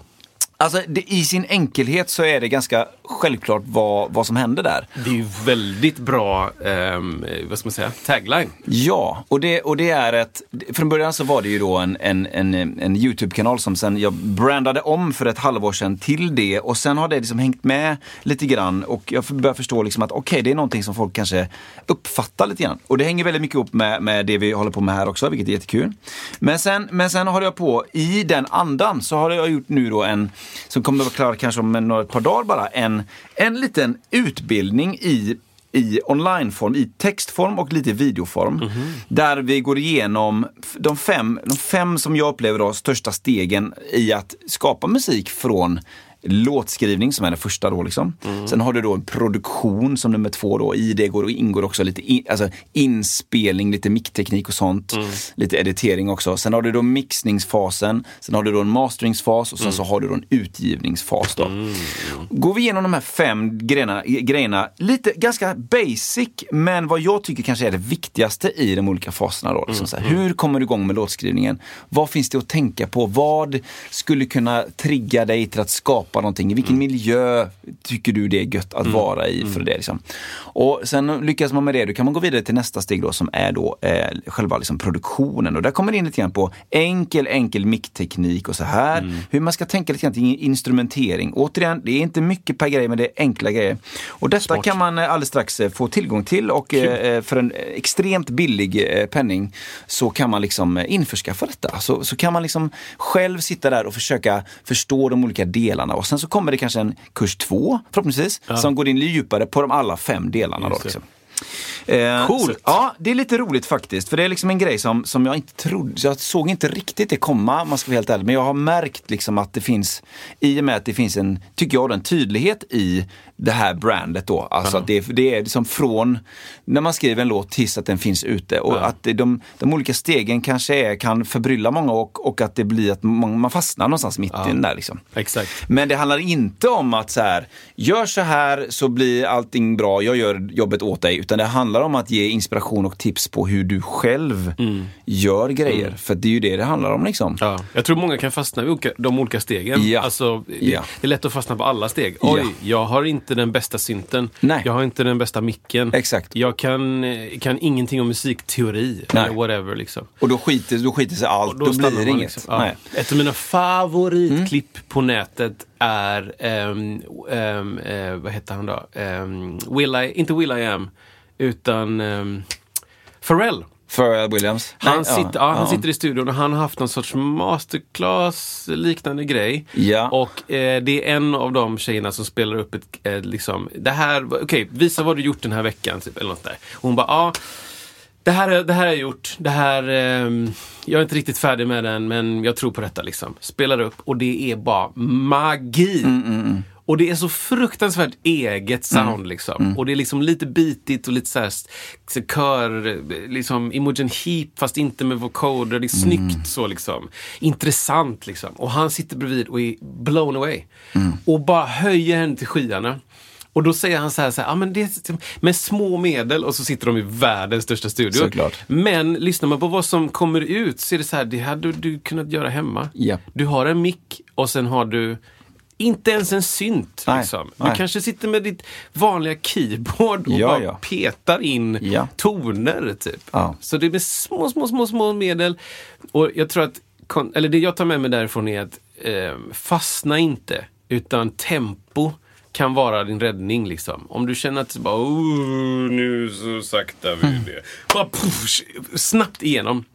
Speaker 2: Alltså det, i sin enkelhet så är det ganska självklart vad, vad som händer där.
Speaker 1: Det är ju väldigt bra, ehm, vad ska man säga, tagline.
Speaker 2: Ja, och det, och det är ett, från början så var det ju då en, en, en, en YouTube-kanal som sen jag brandade om för ett halvår sedan till det och sen har det liksom hängt med lite grann och jag börjar förstå liksom att okej, det är någonting som folk kanske uppfattar lite grann. Och det hänger väldigt mycket ihop med, med det vi håller på med här också, vilket är jättekul. Men sen, men sen har jag på, i den andan, så har jag gjort nu då en, som kommer att vara klar kanske om några ett par dagar bara, en, en liten utbildning i i onlineform, i textform och lite videoform. Där vi går igenom de fem, de fem som jag upplever då, största stegen i att skapa musik från låtskrivning som är den första då liksom. Sen har du då en produktion som nummer två då. I det går, ingår också lite in, alltså inspelning, lite mickteknik och sånt. Lite editering också. Sen har du då mixningsfasen, sen har du då en masteringsfas och sen så har du då en utgivningsfas då. Går vi igenom de här fem grejerna, grejerna, lite ganska basic, men vad jag tycker kanske är det viktigaste i de olika faserna då. Liksom så här, hur kommer du igång med låtskrivningen? Vad finns det att tänka på? Vad skulle kunna trigga dig till att skapa någonting? I vilken miljö tycker du det är gött att vara i för det? Liksom? Och sen lyckas man med det, då kan man gå vidare till nästa steg då som är då eh, själva liksom produktionen. Och där kommer det in lite grann på enkel, enkel mickteknik och så här. Hur man ska tänka lite grann till instrumentering. Återigen, det är inte mycket per grej, men det är enkla grejer. Och detta kan man eh, alldeles strax eh, få tillgång till och eh, för en extremt billig penning så kan man liksom införskaffa detta. Så, så kan man liksom själv sitta där och försöka förstå de olika delarna. Och sen så kommer det kanske en kurs två, förhoppningsvis, som går in djupare på de alla fem delarna. Då,
Speaker 1: Just
Speaker 2: liksom. Eh,
Speaker 1: Coolt.
Speaker 2: Så, ja, det är lite roligt faktiskt. För det är liksom en grej som, som jag inte trodde, jag såg inte riktigt det komma om man ska vara helt ärlig. Men jag har märkt liksom att det finns, i och med att det finns en, tycker jag, en tydlighet i det här brandet då. Alltså att det, är- det är liksom från när man skriver en låt tills att den finns ute. Och
Speaker 1: Ja.
Speaker 2: att de, de olika stegen kanske är, kan förbrylla många och, och att det blir att man, man fastnar någonstans mitt i den där liksom.
Speaker 1: Exakt.
Speaker 2: Men det handlar inte om att så här, gör så här så blir allting bra, jag gör jobbet åt dig. Utan det handlar om att ge inspiration och tips på hur du själv gör grejer. För det är ju det det handlar om liksom.
Speaker 1: Ja, jag tror många kan fastna vid de olika stegen.
Speaker 2: Ja.
Speaker 1: Alltså, det-
Speaker 2: Ja.
Speaker 1: Det är lätt att fastna på alla steg. Oj,
Speaker 2: Ja.
Speaker 1: jag har inte den bästa synten.
Speaker 2: Nej.
Speaker 1: Jag har inte den bästa micken.
Speaker 2: Exakt.
Speaker 1: Jag kan, eh, kan ingenting om musikteori.
Speaker 2: Nej.
Speaker 1: Eller whatever liksom.
Speaker 2: Och då skiter, då skiter sig allt,
Speaker 1: Och
Speaker 2: då, blir
Speaker 1: stannar
Speaker 2: det inget.
Speaker 1: liksom.
Speaker 2: Nej.
Speaker 1: Ett av mina favoritklipp på nätet är, ehm, ehm, eh, vad heter han då? Um, Will I, inte Will I Am, utan um, Pharrell.
Speaker 2: Pharrell Williams.
Speaker 1: Han,
Speaker 2: Nej,
Speaker 1: sitter, ja, han sitter i studion och han har haft någon sorts masterclass liknande grej.
Speaker 2: Ja.
Speaker 1: Och eh, det är en av de tjejerna som spelar upp ett, eh, liksom, det här, okej, visa vad du gjort den här veckan, typ, eller något där. Och hon bara, ja, det här, är- det här har jag gjort. Det här, ehm, jag är inte riktigt färdig med den, men jag tror på detta liksom. Spelar upp och det är bara magi. Och det är så fruktansvärt eget sound liksom. Och det är liksom lite bitigt och lite så här, så kör, liksom Imogen Heap fast inte med vocoder. Det är snyggt så liksom. Intressant liksom. Och han sitter bredvid och är blown away. Och bara höjer henne till skyarna. Och då säger han så här, så här ah, men det är med små medel och så sitter de i världens största studio.
Speaker 2: Såklart.
Speaker 1: Men lyssnar man på vad som kommer ut så är det så här, det hade du kunnat göra hemma.
Speaker 2: Ja.
Speaker 1: Du har en mick och sen har du inte ens en synt.
Speaker 2: Nej,
Speaker 1: Liksom. Du
Speaker 2: nej.
Speaker 1: kanske sitter med ditt vanliga keyboard och
Speaker 2: Ja,
Speaker 1: bara
Speaker 2: ja.
Speaker 1: petar in
Speaker 2: Ja.
Speaker 1: toner. Typ. Så det är med små, små, små, små medel. Och jag tror att, eller det jag tar med mig därifrån är att eh, fastna inte, utan tempo kan vara din räddning. Liksom. Om du känner att bara, oh, nu så sakta vill det. Bara puff, snabbt igenom.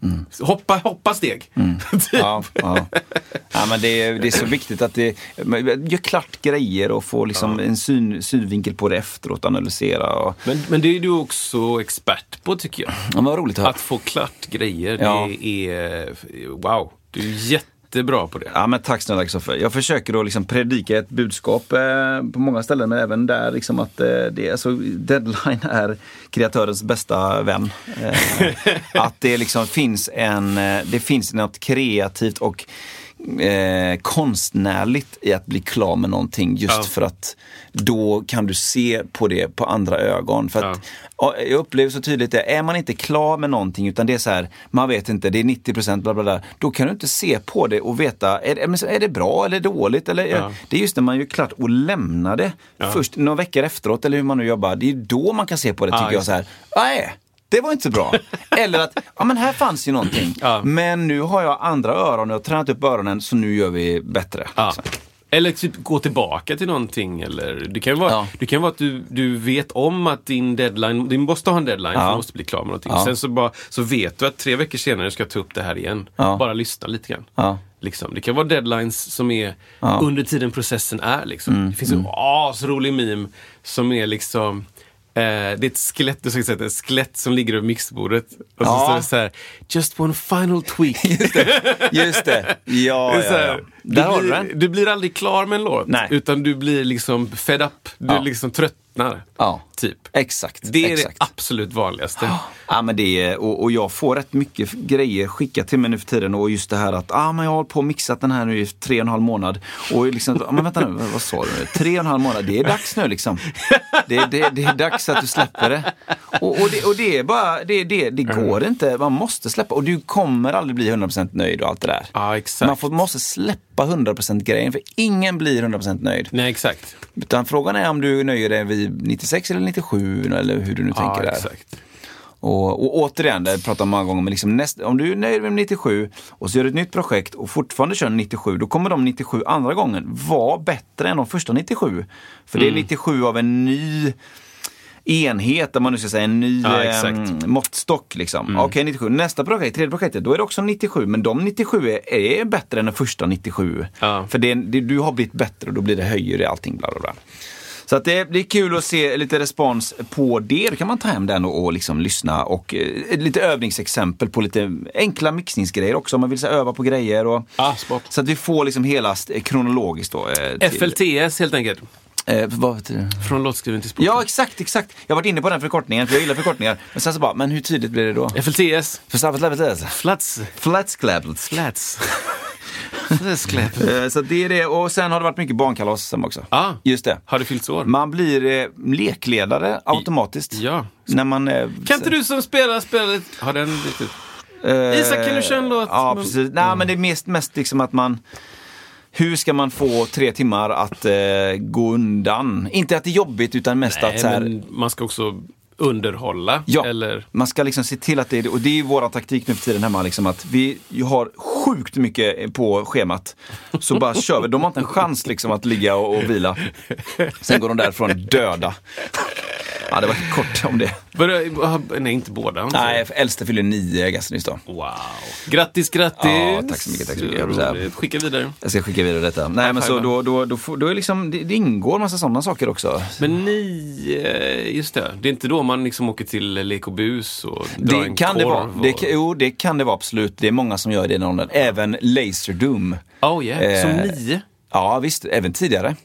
Speaker 1: Hoppa, hoppa steg. Typ.
Speaker 2: Ja, ja. ja men det, är, det är så viktigt att det, gör klart grejer och få liksom en syn, synvinkel på det efteråt, analysera. Och,
Speaker 1: Men, men det är du också expert på tycker jag.
Speaker 2: ja, men vad roligt att höra.
Speaker 1: Att få klart grejer,
Speaker 2: Ja.
Speaker 1: det är wow. Du är jättebra på det.
Speaker 2: Ja, men tack snälla Kristoffer. Jag försöker då liksom predika ett budskap eh, på många ställen, men även där liksom att eh, det, alltså, deadline är kreatörens bästa vän. Eh, att det liksom finns en, eh, det finns något kreativt och eh, konstnärligt i att bli klar med någonting just
Speaker 1: Ja.
Speaker 2: för att då kan du se på det på andra ögon. För att, ja, jag upplever så tydligt det, är man inte klar med någonting utan det är så här, man vet inte, det är 90 procent bla bla bla. Då kan du inte se på det och veta, är, det- är det bra eller dåligt? Eller,
Speaker 1: Ja.
Speaker 2: Det är just när man gör klart och lämnar det först några veckor efteråt eller hur man nu jobbar. Det är då man kan se på det tycker
Speaker 1: Ja,
Speaker 2: jag så här, nej. Det var inte så bra. Eller att, ja men här fanns ju någonting.
Speaker 1: Ja.
Speaker 2: Men nu har jag andra öron jag har tränat upp öronen så nu gör vi bättre.
Speaker 1: Ja.
Speaker 2: Liksom.
Speaker 1: Eller typ gå tillbaka till någonting. Eller, det kan ju vara,
Speaker 2: Ja.
Speaker 1: det kan vara att du, du vet om att din deadline, du måste ha en deadline för
Speaker 2: Ja.
Speaker 1: du måste bli klar med någonting.
Speaker 2: Ja.
Speaker 1: Sen så, bara, så vet du att tre veckor senare ska jag ta upp det här igen. Bara lyssna lite grann. Liksom. Det kan vara deadlines som är.
Speaker 2: Mm,
Speaker 1: under tiden processen är. Liksom. Det finns en asrolig meme som är liksom det är ett skelett, du ska säga, ett skelett som ligger över mixbordet. Och så
Speaker 2: Ja.
Speaker 1: står det så här, just one final tweak.
Speaker 2: Just det. Ja,
Speaker 1: Det
Speaker 2: ja,
Speaker 1: här,
Speaker 2: ja. Har du
Speaker 1: blir, du blir aldrig klar med en låt.
Speaker 2: Nej.
Speaker 1: Utan du blir liksom fed up. Du
Speaker 2: Ja.
Speaker 1: liksom tröttnar.
Speaker 2: Ja.
Speaker 1: Typ.
Speaker 2: Exakt.
Speaker 1: Det är
Speaker 2: exakt.
Speaker 1: det absolut vanligaste.
Speaker 2: Ja, men det är, och, och jag får rätt mycket grejer skickat till mig nu för tiden och just det här att ah, men jag har hållit på och mixat den här nu i tre och en halv månad. Och liksom, ah, men vänta nu, vad sa du nu? Tre och en halv månad, det är dags nu liksom. Det, det, det är dags att du släpper det. Och, och, det, och det är bara, det, det, det går inte, man måste släppa. Och du kommer aldrig bli 100% nöjd och allt det där.
Speaker 1: Ja, exakt.
Speaker 2: Man får, måste släppa 100% grejen, för ingen blir 100% nöjd.
Speaker 1: Nej, exakt.
Speaker 2: Utan frågan är om du nöjer dig vid 96 eller 97 eller hur du nu tänker
Speaker 1: Ja,
Speaker 2: där.
Speaker 1: exakt.
Speaker 2: Och, och återigen, det om många gånger, men liksom näst, om du är nöjd med 97 och så gör du ett nytt projekt och fortfarande kör 97, då kommer de 97 andra gången vara bättre än de första 97. För
Speaker 1: Mm.
Speaker 2: det är 97 av en ny enhet, om man nu ska säga en ny
Speaker 1: Ja,
Speaker 2: eh.
Speaker 1: Mm.
Speaker 2: måttstock. Liksom. Okej, 97. Nästa projekt, tredje projektet, då är det också 97, men de 97 är, är bättre än den första 97.
Speaker 1: Ja.
Speaker 2: För det, det, du har blivit bättre och då blir det höjer det allting, bla bla bla. Så att det, det är kul att se lite respons på det. Då kan man ta hem den och, och liksom lyssna och eh, lite övningsexempel på lite enkla mixningsgrejer också om man vill så, öva på grejer. Och,
Speaker 1: Ah,
Speaker 2: så att vi får liksom hela st- kronologiskt då. Eh,
Speaker 1: FLTS helt enkelt.
Speaker 2: Eh?
Speaker 1: Från låtskriven till språk.
Speaker 2: Ja, exakt, exakt. Jag har varit inne på den förkortningen, för jag gillar förkortningar. Men sen så bara, men hur tydligt blir det då?
Speaker 1: FLTS.
Speaker 2: För samma level
Speaker 1: Flats.
Speaker 2: Flatskläbels.
Speaker 1: Flats.
Speaker 2: Eh, Så det är det. Och sen har det varit mycket barnkalas sen också.
Speaker 1: Ah,
Speaker 2: Just det.
Speaker 1: har det fyllts år?
Speaker 2: Man blir eh, lekledare automatiskt.
Speaker 1: Ja.
Speaker 2: När man... Eh,
Speaker 1: Kan inte du som spelar spela lite? Har den ut?
Speaker 2: eh,
Speaker 1: Isak, kan du köra en låt?
Speaker 2: Ja, precis. Nej, men det är mest, mest liksom att man... Hur ska man få tre timmar att eh, gå undan? Inte att det är jobbigt, utan mest att
Speaker 1: Nej,
Speaker 2: så här,
Speaker 1: men man ska också underhålla.
Speaker 2: Ja,
Speaker 1: Eller...
Speaker 2: man ska liksom se till att det är det. Och det är ju våran taktik nu för tiden hemma, liksom att vi har sjukt mycket på schemat. Så bara kör vi. De har inte en chans liksom att ligga och, och vila. Sen går de därifrån döda. Ja, det var kort om det.
Speaker 1: Nej, inte båda.
Speaker 2: Nej, äldste fyller nio ganska nyss då.
Speaker 1: Wow. Grattis, grattis.
Speaker 2: Ja, tack så mycket, tack så mycket.
Speaker 1: Skicka vidare.
Speaker 2: Jag ska skicka vidare detta. Nej, men så då, då, då, då är liksom, det, det ingår en massa sådana saker också.
Speaker 1: Men ni, eh, just det. Det är inte då man liksom åker till Lek och Bus och drar en
Speaker 2: Det kan det
Speaker 1: korv
Speaker 2: vara.
Speaker 1: Och...
Speaker 2: Det, jo, det kan det vara absolut. Det är många som gör det i den åldern. Även Laserdoom.
Speaker 1: Oh yeah, som
Speaker 2: Eh,
Speaker 1: nio.
Speaker 2: Ja visst, även tidigare.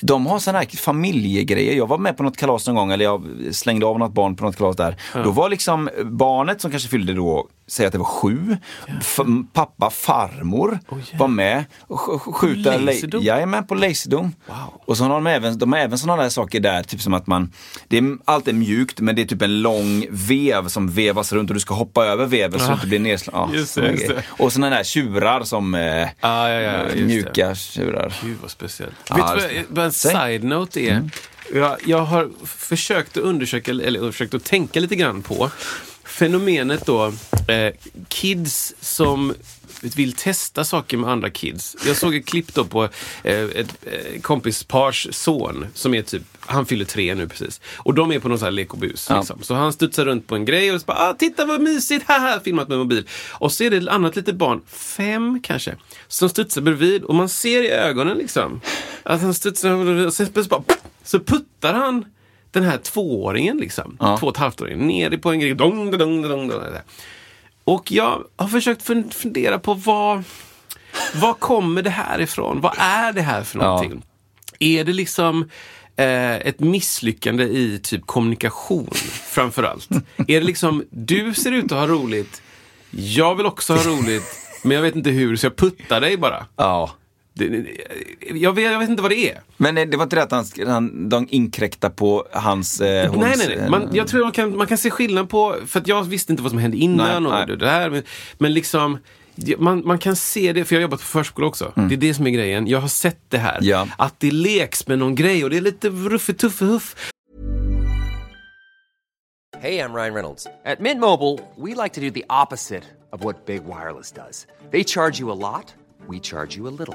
Speaker 2: De har sådana här familjegrejer. Jag var med på något kalas någon gång, eller jag slängde av något barn på något kalas där. Då var liksom barnet som kanske fyllde då, säg att det var sju, f- pappa, farmor
Speaker 1: Oh, yeah.
Speaker 2: var med och sk- sk- skjuta.
Speaker 1: Laserdom?
Speaker 2: Jag är med på Laserdom.
Speaker 1: Wow.
Speaker 2: Och så har de även, de har även sådana där saker där, typ som att man, det är, allt är mjukt men det är typ en lång vev som vevas runt och du ska hoppa över veven så
Speaker 1: Ah.
Speaker 2: du blir nedslagen.
Speaker 1: Just det, just det.
Speaker 2: Och sådana där tjurar som eh,
Speaker 1: Ah, ja, ja, det.
Speaker 2: mjuka tjurar.
Speaker 1: Gud vad speciellt.
Speaker 2: Ja,
Speaker 1: Vet du vad,
Speaker 2: det.
Speaker 1: en.
Speaker 2: Mm.
Speaker 1: side-note är? Jag, jag har försökt att undersöka, eller försökt att tänka lite grann på fenomenet då, eh, kids som vill testa saker med andra kids. Jag såg ett klipp då på eh, ett eh, kompispars son som är typ, han fyller tre nu precis. Och de är på någon sån här lek och bus.
Speaker 2: Ja.
Speaker 1: Liksom. Så han studsar runt på en grej och så bara, ah, titta vad mysigt, haha, filmat med mobil. Och så är det ett annat litet barn, fem kanske, som studsar bredvid och man ser i ögonen liksom att han studsar och sen så bara, så puttar han den här tvååringen, liksom,
Speaker 2: Ja.
Speaker 1: två och ett halvt åringen, ner på en grej. Dong, dong, dong, dong, dong, och jag har försökt fun- fundera på vad, var kommer det här ifrån? Vad är det här för
Speaker 2: Ja.
Speaker 1: någonting? Är det liksom eh, ett misslyckande i typ kommunikation framför allt? är det liksom, du ser ut att ha roligt, jag vill också ha roligt, men jag vet inte hur, så jag puttar dig bara.
Speaker 2: Ja.
Speaker 1: Jag, vet, jag vet inte vad det är.
Speaker 2: Men eh, det var inte det att han, han, de inkräktade på hans... Eh, hons,
Speaker 1: nej, nej, nej. Man, jag tror man kan, man kan se skillnad på, för att jag visste inte vad som hände innan
Speaker 2: Nej,
Speaker 1: och
Speaker 2: nej.
Speaker 1: det där. Men, men liksom, man, man kan se det, för jag har jobbat på förskola också. Det är det som är grejen. Jag har sett det här.
Speaker 2: Mm. Ja.
Speaker 1: Att det leks med någon grej och det är lite ruffetuffe-huff.
Speaker 3: Hey, I'm Ryan Reynolds. At Mint Mobile, we like to do the opposite of what Big Wireless does. They charge you a lot, we charge you a little.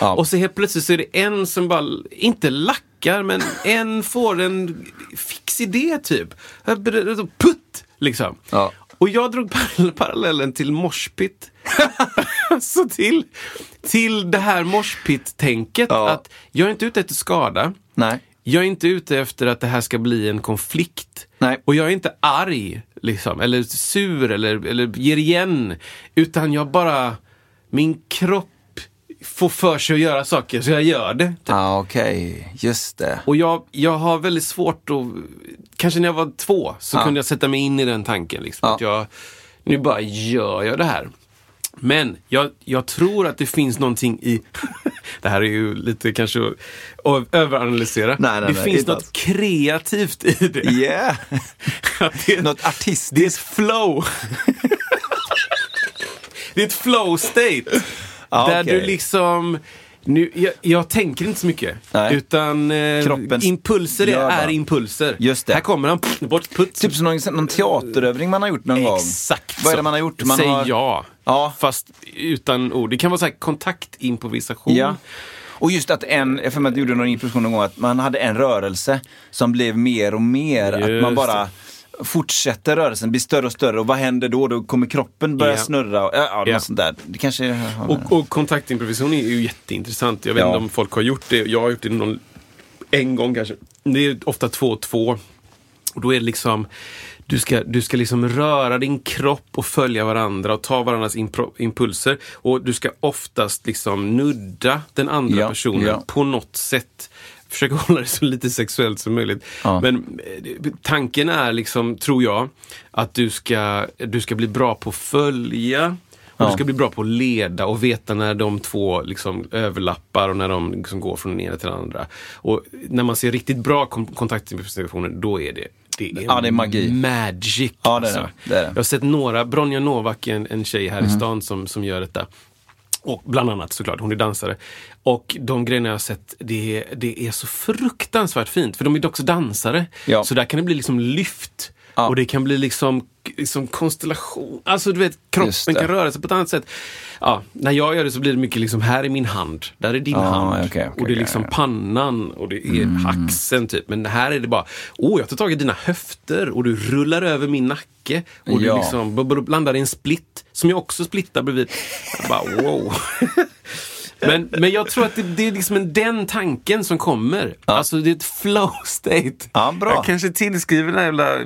Speaker 2: Ja.
Speaker 1: Och så helt plötsligt så är det en som bara, inte lackar, men en får en fix idé typ. Putt! Liksom.
Speaker 2: Ja.
Speaker 1: Och jag drog par- parallellen till morspit. så till, till det här morspit-tänket.
Speaker 2: Ja.
Speaker 1: Att jag är inte ute efter skada.
Speaker 2: Nej.
Speaker 1: Jag är inte ute efter att det här ska bli en konflikt.
Speaker 2: Nej.
Speaker 1: Och jag är inte arg, liksom, eller sur eller, eller ger igen. Utan jag bara, min kropp får för sig att göra saker, så jag gör det. typ.
Speaker 2: Ja, okej. Just det.
Speaker 1: Och jag, jag har väldigt svårt att, kanske när jag var två, så
Speaker 2: Ja.
Speaker 1: kunde jag sätta mig in i den tanken. Liksom,
Speaker 2: Ja.
Speaker 1: att jag, Nu bara gör jag det här. Men jag, jag tror att det finns någonting i... det här är ju lite kanske att överanalysera.
Speaker 2: Nej, nej,
Speaker 1: det
Speaker 2: nej,
Speaker 1: finns något
Speaker 2: alls.
Speaker 1: kreativt i det.
Speaker 2: Yeah!
Speaker 1: Det,
Speaker 2: Något
Speaker 1: det är ett
Speaker 2: artistiskt.
Speaker 1: flow. det är ett flow state.
Speaker 2: Ja,
Speaker 1: där
Speaker 2: okej.
Speaker 1: du liksom... Nu, jag, jag tänker inte så mycket.
Speaker 2: Nej.
Speaker 1: Utan eh, impulser är, är impulser.
Speaker 2: Just det.
Speaker 1: Här kommer han, bort, puts.
Speaker 2: Typ som någon, någon teaterövning man har gjort någon gång.
Speaker 1: Exakt
Speaker 2: Vad är det man har gjort? Man
Speaker 1: Säg
Speaker 2: har...
Speaker 1: ja.
Speaker 2: Ja.
Speaker 1: Fast utan ord. Det kan vara så här kontaktimprovisation.
Speaker 2: Ja. Och just att en, jag för mig att jag gjorde någon impression någon gång, att man hade en rörelse som blev mer och mer. att man
Speaker 1: Just
Speaker 2: bara fortsätter rörelsen, blir större och större. Och vad händer då? Då kommer kroppen börja
Speaker 1: Ja.
Speaker 2: snurra. Och, ja, något sånt där. Det kanske...
Speaker 1: Och, och kontaktimprovisation är ju jätteintressant. Jag vet
Speaker 2: Ja.
Speaker 1: inte om folk har gjort det. Jag har gjort det någon, en gång kanske. Det är ofta två och två. Och då är det liksom du ska, du ska liksom röra din kropp och följa varandra och ta varandras impro, impulser. Och du ska oftast liksom nudda den andra
Speaker 2: Ja,
Speaker 1: personen
Speaker 2: ja.
Speaker 1: på något sätt. Försöka hålla det så lite sexuellt som möjligt.
Speaker 2: Ja.
Speaker 1: Men eh, tanken är liksom, tror jag, att du ska, du ska bli bra på att följa och
Speaker 2: Ja.
Speaker 1: du ska bli bra på att leda och veta när de två liksom överlappar och när de liksom går från den ena till den andra. Och när man ser riktigt bra kontaktimprovisationer, då är det det är,
Speaker 2: Ja, det är magi.
Speaker 1: magic.
Speaker 2: Ja, det är det.
Speaker 1: alltså.
Speaker 2: Det det. Mhm.
Speaker 1: Jag har sett några, Bronja Novak är en, en tjej här i stan som, som gör detta. Och bland annat såklart, hon är dansare. Och de grejerna jag har sett, det, det är så fruktansvärt fint. För de är också dansare.
Speaker 2: Ja.
Speaker 1: Så där kan det bli liksom lyft.
Speaker 2: Ja.
Speaker 1: Och det kan bli liksom, liksom konstellation. Alltså du vet, kroppen kan röra sig på ett annat sätt. Ja, när jag gör det så blir det mycket liksom, här är min hand, där är din
Speaker 2: Ja,
Speaker 1: hand.
Speaker 2: okej, okej,
Speaker 1: och det är liksom.
Speaker 2: Mm.
Speaker 1: pannan och det är axeln typ. Men här är det bara, oh jag tar tag i dina höfter och du rullar över min nacke. Och
Speaker 2: Ja.
Speaker 1: du liksom blandar i en split som jag också splittar bredvid. Jag bara wow. Men, men jag tror att det, det är liksom en, den tanken som kommer. Alltså det är ett flow state.
Speaker 2: Ja, bra.
Speaker 1: Jag kanske tillskriver den här jävla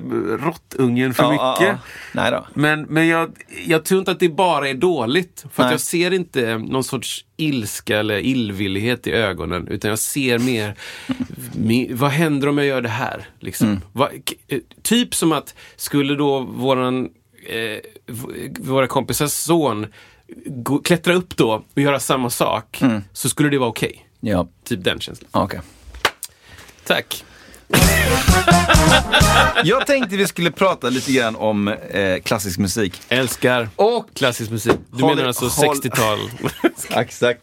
Speaker 1: råttungen för
Speaker 2: Ja,
Speaker 1: mycket.
Speaker 2: ja, ja. Nej då.
Speaker 1: Men, men jag, jag tror inte att det bara är dåligt. För jag ser inte någon sorts ilska eller illvillighet i ögonen. Utan jag ser mer, mi- vad händer om jag gör det här? Liksom.
Speaker 2: Mm.
Speaker 1: K- eh, typ som att skulle då våran, eh, våra kompisars son gå, klättra upp då och göra samma sak.
Speaker 2: Mm.
Speaker 1: Så skulle det vara okej.
Speaker 2: Ja,
Speaker 1: Typ den känslan.
Speaker 2: okej.
Speaker 1: Tack.
Speaker 2: Jag tänkte vi skulle prata lite grann om eh, klassisk musik.
Speaker 1: Älskar
Speaker 2: Och
Speaker 1: klassisk musik. Du
Speaker 2: Håll-
Speaker 1: menar alltså
Speaker 2: håll-
Speaker 1: 60-tal?
Speaker 2: Exakt.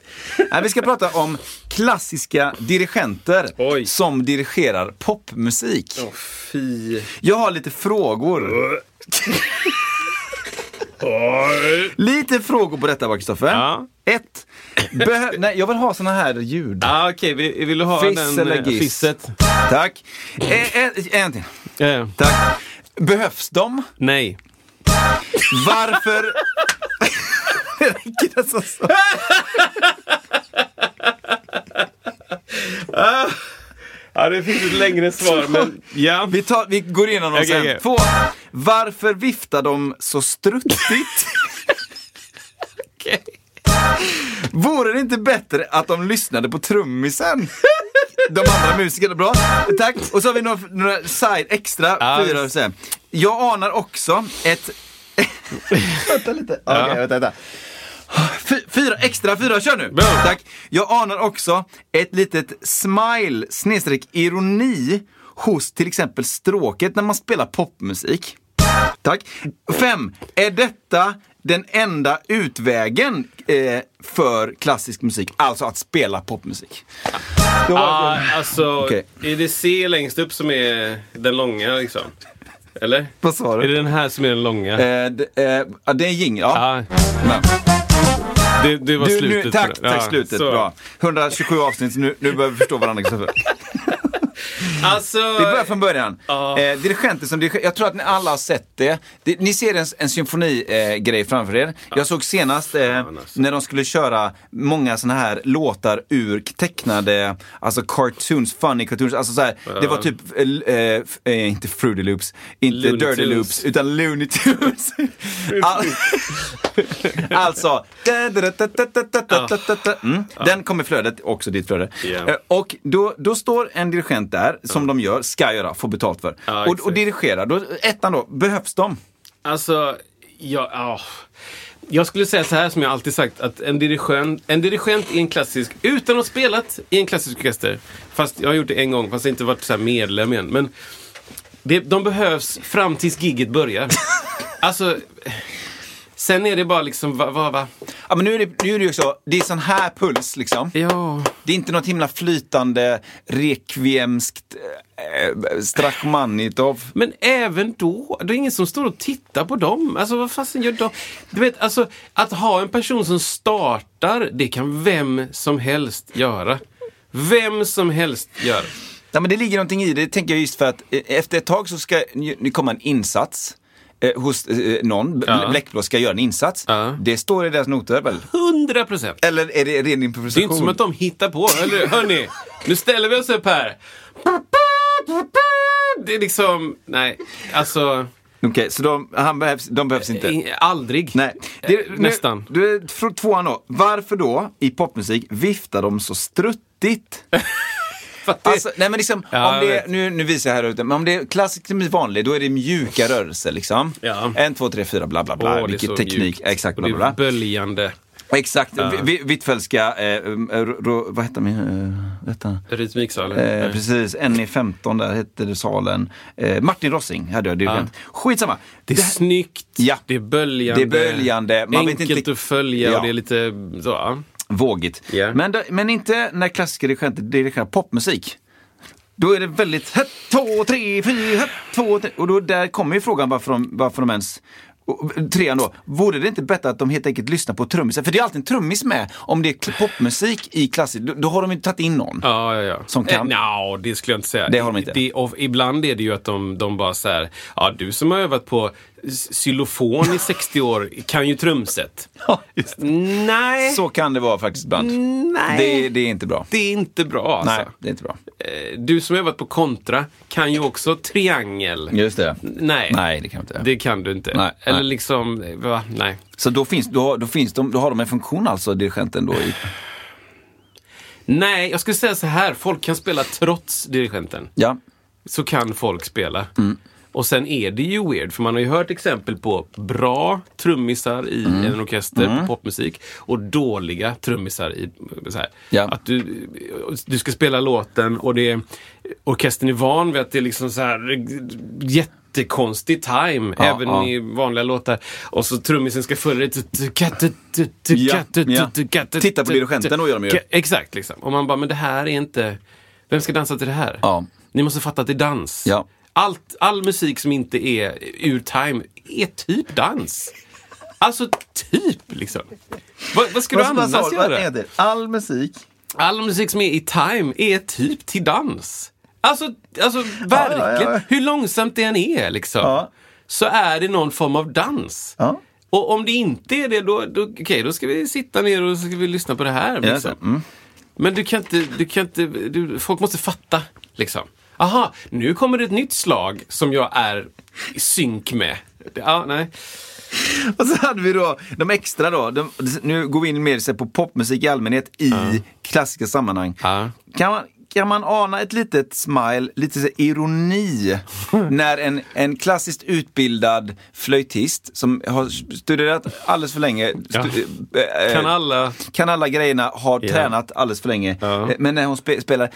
Speaker 2: Nej, vi ska prata om klassiska dirigenter
Speaker 1: Oj.
Speaker 2: som dirigerar popmusik.
Speaker 1: Fy.
Speaker 2: Jag har lite frågor. lite frågor på detta, va, Kristoffer?
Speaker 1: Ja.
Speaker 2: Ett. Behö- Nej, jag vill ha såna här ljud.
Speaker 1: Ah, Okej, vill, vill du ha
Speaker 2: Fiss
Speaker 1: den
Speaker 2: eller
Speaker 1: eh,
Speaker 2: giss?
Speaker 1: fisset?
Speaker 2: Tack. Eh, En, en till.
Speaker 1: Eh,
Speaker 2: Tack. Behövs de?
Speaker 1: nej.
Speaker 2: Varför? Det räcker så.
Speaker 1: Ja, det finns ett längre svar, men ja.
Speaker 2: Vi, tar, vi går igenom dem
Speaker 1: Okej,
Speaker 2: sen.
Speaker 1: okej.
Speaker 2: Två. Varför viftar de så struttigt?
Speaker 1: Okej.
Speaker 2: Vore det inte bättre att de lyssnade på trummisen? De andra musikerna, bra. Tack. Och så har vi några, några side extra, fyra. här. Jag anar också ett... vänta lite. Okej,
Speaker 1: Ja.
Speaker 2: vänta, vänta. Fy- Fyra extra, fyra, kör nu!
Speaker 1: Boom.
Speaker 2: Tack. Jag anar också ett litet smile snedstreck ironi hos till exempel stråket när man spelar popmusik. Tack. Fem. Är detta den enda utvägen eh, för klassisk musik? Alltså att spela popmusik. Var
Speaker 1: Ah, alltså,
Speaker 2: Okej.
Speaker 1: är det C längst upp som är den långa liksom? Eller?
Speaker 2: Vad sa du?
Speaker 1: Är det den här som är den långa?
Speaker 2: Eh, d- eh, det är jing, ja.
Speaker 1: ah,
Speaker 2: Men.
Speaker 1: Det, det var
Speaker 2: Du,
Speaker 1: slutet.
Speaker 2: nu, tack, tack
Speaker 1: Ja,
Speaker 2: slutet.
Speaker 1: så.
Speaker 2: Bra. 127 avsnitt, nu, nu börjar vi förstå varandra.
Speaker 1: Alltså,
Speaker 2: Vi börjar från början.
Speaker 1: Ja.
Speaker 2: Eh, dirigenter som diriger, jag tror att ni alla har sett det. det ni ser en, en symfonigrej eh, framför er. Jag såg senast eh,
Speaker 1: alltså.
Speaker 2: när de skulle köra många såna här låtar ur tecknade, alltså cartoons, funny cartoons. Alltså så här, Det var typ, eh, eh, eh, inte Fruity Loops, inte
Speaker 1: Looney
Speaker 2: Dirty
Speaker 1: Tunes.
Speaker 2: Loops, utan Looney Tunes. All, alltså, mm, den kommer i flödet, också ditt flöde. Eh, Och då, då står en dirigent där, som de gör, ska göra, får betalt för.
Speaker 1: Ja,
Speaker 2: och, och
Speaker 1: exakt.
Speaker 2: dirigerar. Då, ettan då, behövs de?
Speaker 1: Alltså, Ja, ja. Jag skulle säga så här som jag alltid sagt att en dirigent, en dirigent i en klassisk, utan att ha spelat i en klassisk orkester, fast jag har gjort det en gång fast jag inte varit så här medlem igen. Men det, de behövs fram tills gigget börjar. alltså, sen är det bara liksom, va, va, va?
Speaker 2: Ja, men nu är det, nu är det ju så, det är sån här puls liksom.
Speaker 1: Ja.
Speaker 2: Det är inte något himla flytande rekviemskt eh, Strachmanitov.
Speaker 1: Men även då, det är ingen som står och tittar på dem. Alltså vad fasen gör de? Du vet, alltså att ha en person som startar, det kan vem som helst göra. Vem som helst göra.
Speaker 2: Ja, men det ligger någonting i det, tänker jag just för att eh, efter ett tag så ska det komma en insats. Eh, hos eh, någon,
Speaker 1: Ja.
Speaker 2: Bläckblå ska göra en insats.
Speaker 1: Ja.
Speaker 2: Det står i deras noter väl?
Speaker 1: 100 procent.
Speaker 2: Eller är det ren
Speaker 1: Det är
Speaker 2: improvisation?
Speaker 1: inte som att de hittar på. Eller hörni, nu ställer vi oss upp här. Det är liksom, nej, alltså,
Speaker 2: Okej, så de, han behövs, de behövs inte?
Speaker 1: i- aldrig.
Speaker 2: Nej. Det,
Speaker 1: Nästan.
Speaker 2: Du, tvåan då. Varför då i popmusik viftar de så struttigt?
Speaker 1: Det-
Speaker 2: Alltså, nej men liksom,
Speaker 1: Ja,
Speaker 2: om det,
Speaker 1: vet.
Speaker 2: nu, nu visar jag här ute, men om det är klassisk musik vanlig, då är det mjuka rörelser liksom.
Speaker 1: Ja.
Speaker 2: En, två, tre, fyra, bla bla bla.
Speaker 1: Åh, det så
Speaker 2: teknik.
Speaker 1: mjukt.
Speaker 2: Exakt,
Speaker 1: Och
Speaker 2: bla
Speaker 1: det
Speaker 2: bla
Speaker 1: är
Speaker 2: bla.
Speaker 1: böljande.
Speaker 2: Exakt, ja. Hvitfeldtska, eh, ro, ro, vad heter min, eh?
Speaker 1: Rytmiksalen.
Speaker 2: Eh, precis, NE15 där hette det salen. Eh, Martin Rossing hade jag dirigent. Skitsamma.
Speaker 1: Det är snyggt,
Speaker 2: Ja.
Speaker 1: det är böljande,
Speaker 2: Det är böljande, man vet
Speaker 1: enkelt
Speaker 2: inte-
Speaker 1: att följa
Speaker 2: Ja.
Speaker 1: och det är lite så.
Speaker 2: Vågigt.
Speaker 1: Ja.
Speaker 2: Men, men inte när klassiska dirigenter dirigerar popmusik. Då är det väldigt ett, två, tre, fyra, ett, två, tre. Och då, där kommer ju frågan varför de, varför de ens trean då, vore det inte bättre att de helt enkelt lyssnar på trummisen? För det är alltid en trummis med. Om det är popmusik i klassisk, då, då har de ju tagit in någon.
Speaker 1: Ja, ja, ja.
Speaker 2: Som kan?
Speaker 1: Eh, nja, det skulle jag inte säga.
Speaker 2: Det har de inte.
Speaker 1: Det, och ibland är det ju att de, de bara så här, ja du som har övat på xylofon i 60 år kan ju trumset.
Speaker 2: Ja.
Speaker 1: Nej,
Speaker 2: Så kan det vara faktiskt ibland.
Speaker 1: nej.
Speaker 2: Det, det är inte bra.
Speaker 1: det är inte bra alltså.
Speaker 2: Nej, det är inte bra.
Speaker 1: Eh, Du som har övat på kontra kan ju också triangel.
Speaker 2: Just det.
Speaker 1: Nej.
Speaker 2: Nej, det kan jag inte.
Speaker 1: Det kan du inte.
Speaker 2: Nej,
Speaker 1: Eller liksom, va? Nej.
Speaker 2: Så då, finns, då, då, finns de, då har de en funktion alltså, dirigenten då? I,
Speaker 1: Nej, jag skulle säga så här. Folk kan spela trots dirigenten.
Speaker 2: ja.
Speaker 1: Så kan folk spela.
Speaker 2: Mm.
Speaker 1: Och sen är det ju weird, för man har ju hört exempel på bra trummisar i
Speaker 2: Mm.
Speaker 1: en orkester på popmusik och dåliga trummisar i så här.
Speaker 2: Ja.
Speaker 1: Att du, du ska spela låten och det är, orkestern är van vid att det är liksom så här jättekonstig time,
Speaker 2: Ja,
Speaker 1: även
Speaker 2: ja.
Speaker 1: i vanliga låtar. Och så trummisen ska följa det.
Speaker 2: Titta på dirigenten, då gör de ju.
Speaker 1: Exakt, liksom. Och man bara, men det här är inte... Vem ska dansa till det här?
Speaker 2: Ja.
Speaker 1: Ni måste fatta att det är dans.
Speaker 2: Ja.
Speaker 1: Allt, all musik som inte är ur time är typ dans. Alltså typ liksom. Vad, vad ska du annars göra?
Speaker 2: All musik.
Speaker 1: All musik som är i time är typ till dans. Alltså, alltså verkligen.
Speaker 2: ja, ja.
Speaker 1: Hur långsamt det än är liksom.
Speaker 2: Ja.
Speaker 1: Så är det någon form av dans.
Speaker 2: Ja.
Speaker 1: Och om det inte är det, då, då, okej, då ska vi sitta ner och ska vi lyssna på det här.
Speaker 2: Ja,
Speaker 1: Liksom.
Speaker 2: mm.
Speaker 1: Men du kan inte, du kan inte du, folk måste fatta. Liksom. Aha, nu kommer det ett nytt slag som jag är i synk med. Ja, nej.
Speaker 2: Och så hade vi då de extra då. De, nu går vi in mer på popmusik i allmänhet i klassiska sammanhang.
Speaker 1: Ja.
Speaker 2: Kan, man, kan man ana ett litet smile, lite så ironi när en, en klassiskt utbildad flöjtist som har studerat alldeles för länge,
Speaker 1: Ja.
Speaker 2: stu, eh,
Speaker 1: Kan alla...
Speaker 2: kan alla grejerna, har
Speaker 1: Ja.
Speaker 2: tränat alldeles för länge.
Speaker 1: Ja.
Speaker 2: Eh, Men när hon spe, spelar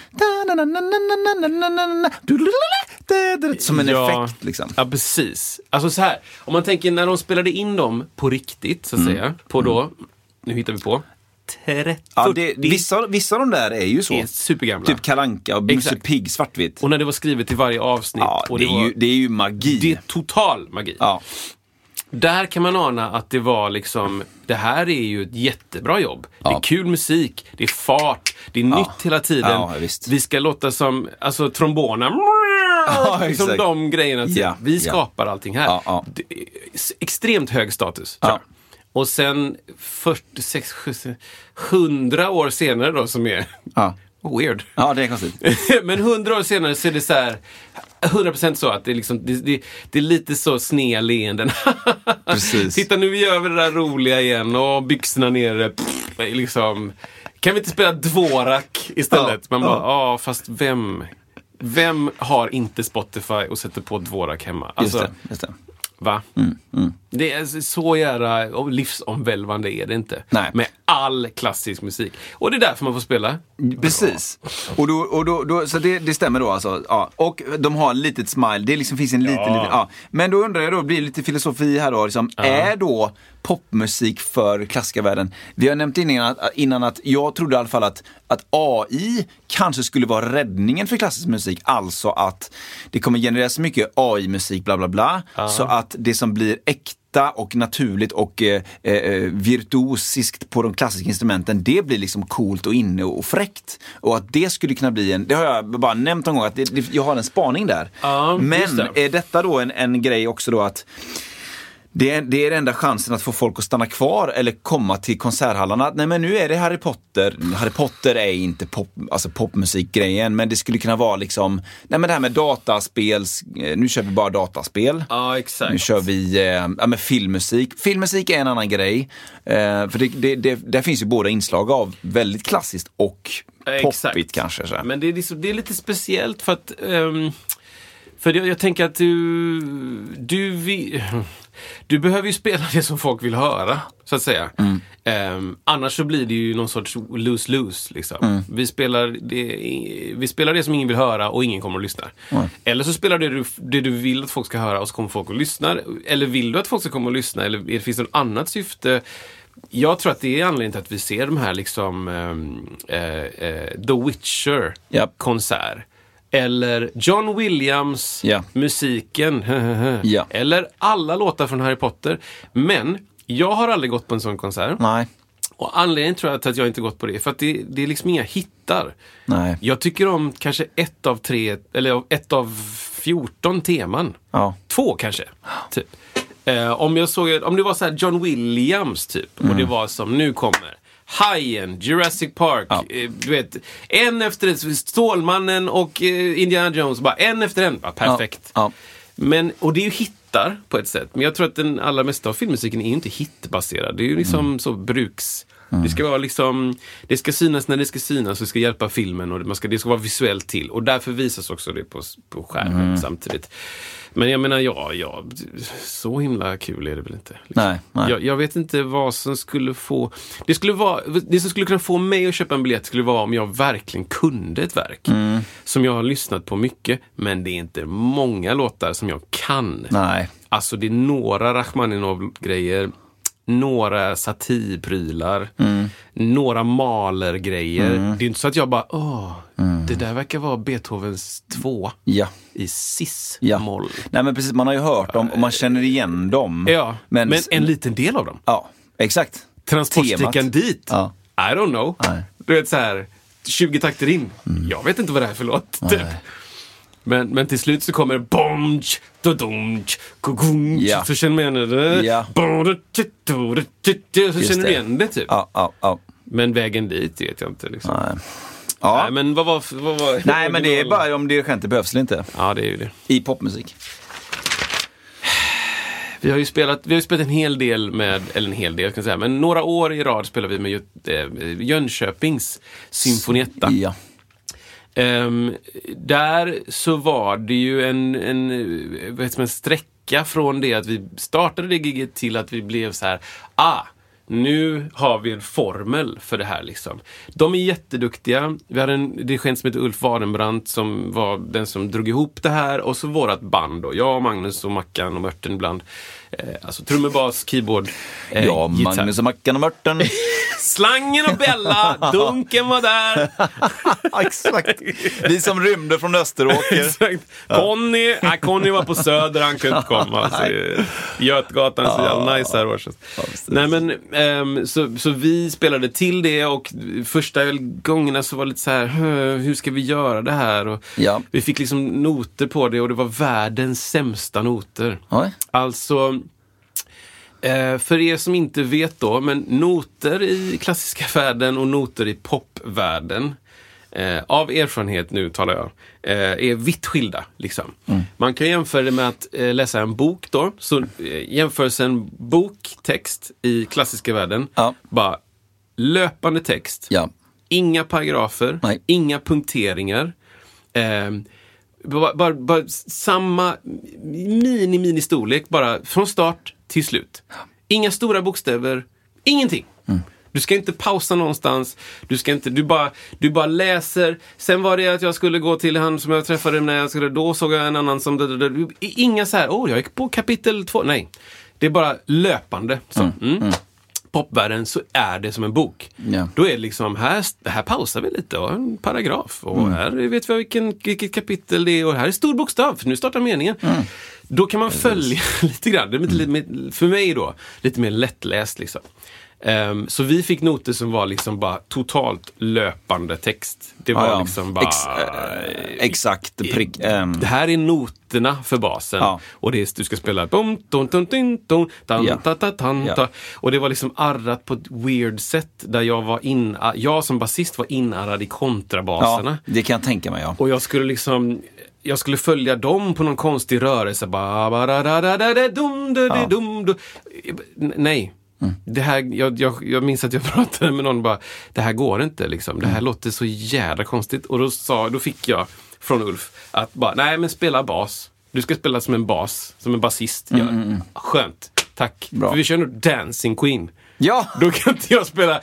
Speaker 2: som en
Speaker 1: Ja.
Speaker 2: effekt liksom.
Speaker 1: Ja, precis. Alltså så här, om man tänker när de spelade in dem på riktigt, så att
Speaker 2: Mm.
Speaker 1: säga, på då, nu hittar vi på, 30,
Speaker 2: Ja, det,
Speaker 1: 40,
Speaker 2: vissa, vissa av de där är ju så.
Speaker 1: är supergamla.
Speaker 2: Typ Kalanka och Musse. Pigg svartvitt.
Speaker 1: Och när det var skrivet i varje avsnitt.
Speaker 2: Ja, det,
Speaker 1: det,
Speaker 2: är
Speaker 1: var,
Speaker 2: ju, det är ju magi.
Speaker 1: det är total magi.
Speaker 2: Ja.
Speaker 1: Där kan man ana att det var liksom, det här är ju ett jättebra jobb. Det är
Speaker 2: Ja.
Speaker 1: kul musik, det är fart, det är nytt hela tiden.
Speaker 2: Ja.
Speaker 1: Vi ska låta som, alltså tromboner,
Speaker 2: Ja,
Speaker 1: liksom
Speaker 2: exakt.
Speaker 1: de grejerna. typ.
Speaker 2: Ja,
Speaker 1: Vi
Speaker 2: ja.
Speaker 1: skapar allting här.
Speaker 2: Ja, ja.
Speaker 1: Extremt hög status. Och sen 46, 70, 100 år senare då som är
Speaker 2: Ja.
Speaker 1: weird.
Speaker 2: ja, det är konstigt.
Speaker 1: Men hundra år senare så är det så här 100% så att det är, liksom, det, det, det är lite så snea leenden.
Speaker 2: Precis.
Speaker 1: Titta nu gör vi det där roliga igen och byxorna nere. Pff, liksom. Kan vi inte spela Dvorak istället?
Speaker 2: Ja,
Speaker 1: Man bara,
Speaker 2: ja.
Speaker 1: fast vem? Vem har inte Spotify och sätter på Dvorak hemma?
Speaker 2: Just
Speaker 1: Alltså,
Speaker 2: det. Just det.
Speaker 1: va? Det är så jävla livsomvälvande är det inte.
Speaker 2: Nej.
Speaker 1: Med all klassisk musik. Och det är därför man får spela.
Speaker 2: Precis. Och då, och då, då, så det, det stämmer då alltså. Ja. Och de har ett litet smile. Det liksom finns en liten,
Speaker 1: Ja.
Speaker 2: liten ja. Men då undrar jag då, blir det lite filosofi här då. Liksom, Är då popmusik för klassikervärlden? Vi har nämnt innan att, innan att jag trodde i alla fall att, att AI kanske skulle vara räddningen för klassisk musik. Alltså att det kommer genereras mycket AI-musik, bla bla bla. Så att det som blir äkta och naturligt och eh, eh, virtuosiskt på de klassiska instrumenten, det blir liksom coolt och inne och fräckt. Och att det skulle kunna bli en, det har jag bara nämnt någon gång, att det, det, jag har en spaning där.
Speaker 1: Just
Speaker 2: Men
Speaker 1: det.
Speaker 2: är detta då en, en grej också då att det är, det är den enda chansen att få folk att stanna kvar eller komma till konserthallarna. Nej men nu är det Harry Potter. Harry Potter är inte pop, alltså popmusikgrejen men det skulle kunna vara liksom, nej men det här med dataspels, eh, nu kör vi bara dataspel.
Speaker 1: Ja,
Speaker 2: Nu
Speaker 1: exakt.
Speaker 2: kör vi eh, ja, men filmmusik. Filmmusik är en annan grej. Eh, för det, det, det, där finns ju båda inslag av väldigt klassiskt och
Speaker 1: Exakt.
Speaker 2: poppigt kanske. Så.
Speaker 1: Men det är, liksom, det är lite speciellt för att... ehm, för jag, jag tänker att du... Du, vi, du behöver ju spela det som folk vill höra, så att säga.
Speaker 2: Mm.
Speaker 1: Ehm, annars så blir det ju någon sorts lose-lose. Liksom.
Speaker 2: Mm.
Speaker 1: Vi, spelar det, vi spelar det som ingen vill höra och ingen kommer att lyssna. Eller så spelar du, det du vill att folk ska höra och så kommer folk att lyssna. Eller vill du att folk ska komma och lyssna? Eller finns det något annat syfte? Jag tror att det är anledningen till att vi ser de här liksom ehm, eh, eh, The Witcher
Speaker 2: Japp.
Speaker 1: Eller John Williams
Speaker 2: Ja.
Speaker 1: musiken.
Speaker 2: Ja.
Speaker 1: Eller alla låtar från Harry Potter. Men jag har aldrig gått på en sån konsert.
Speaker 2: Nej.
Speaker 1: Och anledningen tror jag till att jag inte gått på det är för att det, det är liksom inga hittar.
Speaker 2: Nej.
Speaker 1: Jag tycker om kanske ett av tre, eller ett av 14 teman.
Speaker 2: Ja.
Speaker 1: Två kanske. Typ. Eh, om, jag såg, om det var så här John Williams typ. Och
Speaker 2: Mm.
Speaker 1: det var som nu kommer Hajen, Jurassic Park,
Speaker 2: Ja.
Speaker 1: eh, du vet, en efter en, Stålmannen och eh, Indiana Jones, bara en efter en. Bara, perfekt.
Speaker 2: Ja.
Speaker 1: Men, och det är ju hittar på ett sätt. Men jag tror att den allra mesta av filmmusiken är ju inte hitbaserad. Det är ju liksom
Speaker 2: Mm.
Speaker 1: så bruks... Det ska vara liksom, det ska synas när det ska synas och det ska hjälpa filmen och man ska, det ska vara visuellt till. Och därför visas också det på, på skärmen
Speaker 2: Mm.
Speaker 1: samtidigt. Men jag menar, ja, ja, så himla kul är det väl inte. liksom.
Speaker 2: Nej, nej.
Speaker 1: Jag, jag vet inte vad som skulle få... Det, skulle vara, det som skulle kunna få mig att köpa en biljett skulle vara om jag verkligen kunde ett verk.
Speaker 2: Mm.
Speaker 1: Som jag har lyssnat på mycket, men det är inte många låtar som jag kan.
Speaker 2: Nej.
Speaker 1: Alltså det är några Rachmaninov-grejer, några satirprylar,
Speaker 2: Mm.
Speaker 1: några Mahler-grejer. Det är inte så att jag bara, åh, det där verkar vara Beethovens två
Speaker 2: Ja.
Speaker 1: i cis
Speaker 2: Ja. Nej men precis, man har ju hört dem och man känner igen dem.
Speaker 1: Ja, men,
Speaker 2: Men,
Speaker 1: en liten del av dem.
Speaker 2: Ja, exakt.
Speaker 1: Transportsträckan
Speaker 2: Temat.
Speaker 1: dit,
Speaker 2: Ja.
Speaker 1: I don't know.
Speaker 2: Nej. Mm.
Speaker 1: Du vet så här, 20 takter in. Jag vet inte vad det här är för låt. Typ. Men, men till slut så kommer bonch, dodonch, kogunch.
Speaker 2: Ja.
Speaker 1: Så känner man igen det.
Speaker 2: Ja.
Speaker 1: Så känner du igen det typ.
Speaker 2: Ja, ja, ja.
Speaker 1: Men vägen dit vet jag inte. Liksom.
Speaker 2: Nej. Ja.
Speaker 1: Nej, men vad var... Vad var
Speaker 2: Nej, men det är bara om dirigenter behövs eller inte.
Speaker 1: Ja, det är ju det.
Speaker 2: I popmusik.
Speaker 1: Vi har ju spelat, vi har spelat en hel del med, eller en hel del kan jag säga, men några år i rad spelar vi med eh, Jönköpings symfonietta.
Speaker 2: Ja.
Speaker 1: Um, där så var det ju en, en, vet, vad sträcka från det att vi startade det giget till att vi blev så här, ah, nu har vi en formel för det här. Liksom. De är jätteduktiga. Vi hade en dirigent som heter Ulf Wadenbrandt som var den som drog ihop det här och så vårat band då. Jag, Magnus och Mackan och Mörten ibland. Eh, alltså trummor, bas, keyboard, eh,
Speaker 2: Ja,
Speaker 1: gitarr.
Speaker 2: Magnus och Mackan och Mörten.
Speaker 1: Slangen och Bella, Dunken var där.
Speaker 2: Exakt. Vi som rymde från Österåker.
Speaker 1: Exakt. Conny, nej, Conny var på Söder, han kunde inte komma. Alltså, Götgatan så jävla nice här
Speaker 2: precis.
Speaker 1: Nej men, ehm, så, så vi spelade till det och första gångerna så var det lite så här, "Hö, hur ska vi göra det här? Och
Speaker 2: Ja.
Speaker 1: Vi fick liksom noter på det och det var världens sämsta noter.
Speaker 2: Oj.
Speaker 1: Alltså, eh, för er som inte vet då, men noter i klassiska världen och noter i popvärlden, eh, av erfarenhet nu talar jag, eh, är vitt skilda. Liksom. Man kan jämföra det med att eh, läsa en bok då. Så eh, jämförelsen boktext i klassiska världen,
Speaker 2: Ja.
Speaker 1: bara löpande text,
Speaker 2: Ja.
Speaker 1: Inga paragrafer,
Speaker 2: Nej.
Speaker 1: inga punkteringar. Eh, bara, bara, bara samma mini-mini-storlek, bara från start till slut. Inga stora bokstäver, ingenting. Du ska inte pausa någonstans. Du, ska inte, du, bara, du bara läser. Sen var det att jag skulle gå till han som jag träffade när jag skulle, då såg jag en annan som... Inga så här, åh, oh, jag gick på kapitel två. Nej. Det är bara löpande. Så, mm. Popvärlden så är det som en bok.
Speaker 2: Ja.
Speaker 1: Då är det liksom, här, här pausar vi lite och en paragraf. Och här vet vi vilken, vilket kapitel det är och här är stor bokstav, för nu startar meningen. Då kan man följa lite grann. Det är lite, lite, för mig då, lite mer lättläst liksom. Ehm, så vi fick noter som var liksom bara totalt löpande text. Det var
Speaker 2: Ja, ja.
Speaker 1: liksom bara...
Speaker 2: Ex, eh, exakt, prick. ehm,
Speaker 1: Det här är noterna för basen.
Speaker 2: Ja.
Speaker 1: Och det är, du ska spela bom,
Speaker 2: Ja.
Speaker 1: ta, ta, tan, ta. Och det var liksom arrat på ett weird sätt. Där jag var in, jag som basist var inarrad i kontrabaserna.
Speaker 2: det kan jag tänka mig. Ja.
Speaker 1: Och jag skulle liksom jag skulle följa dem på någon konstig rörelse. Nej. Det här, jag, jag, jag minns att jag pratade med någon och bara, det här går inte liksom. Det här låter så jävla konstigt. Och då, sa, då fick jag från Ulf att bara, nej men spela bas. Du ska spela som en bas, som en basist gör. Skönt, tack.
Speaker 2: Bra.
Speaker 1: För vi kör nu Dancing Queen.
Speaker 2: Ja!
Speaker 1: Då kan inte jag spela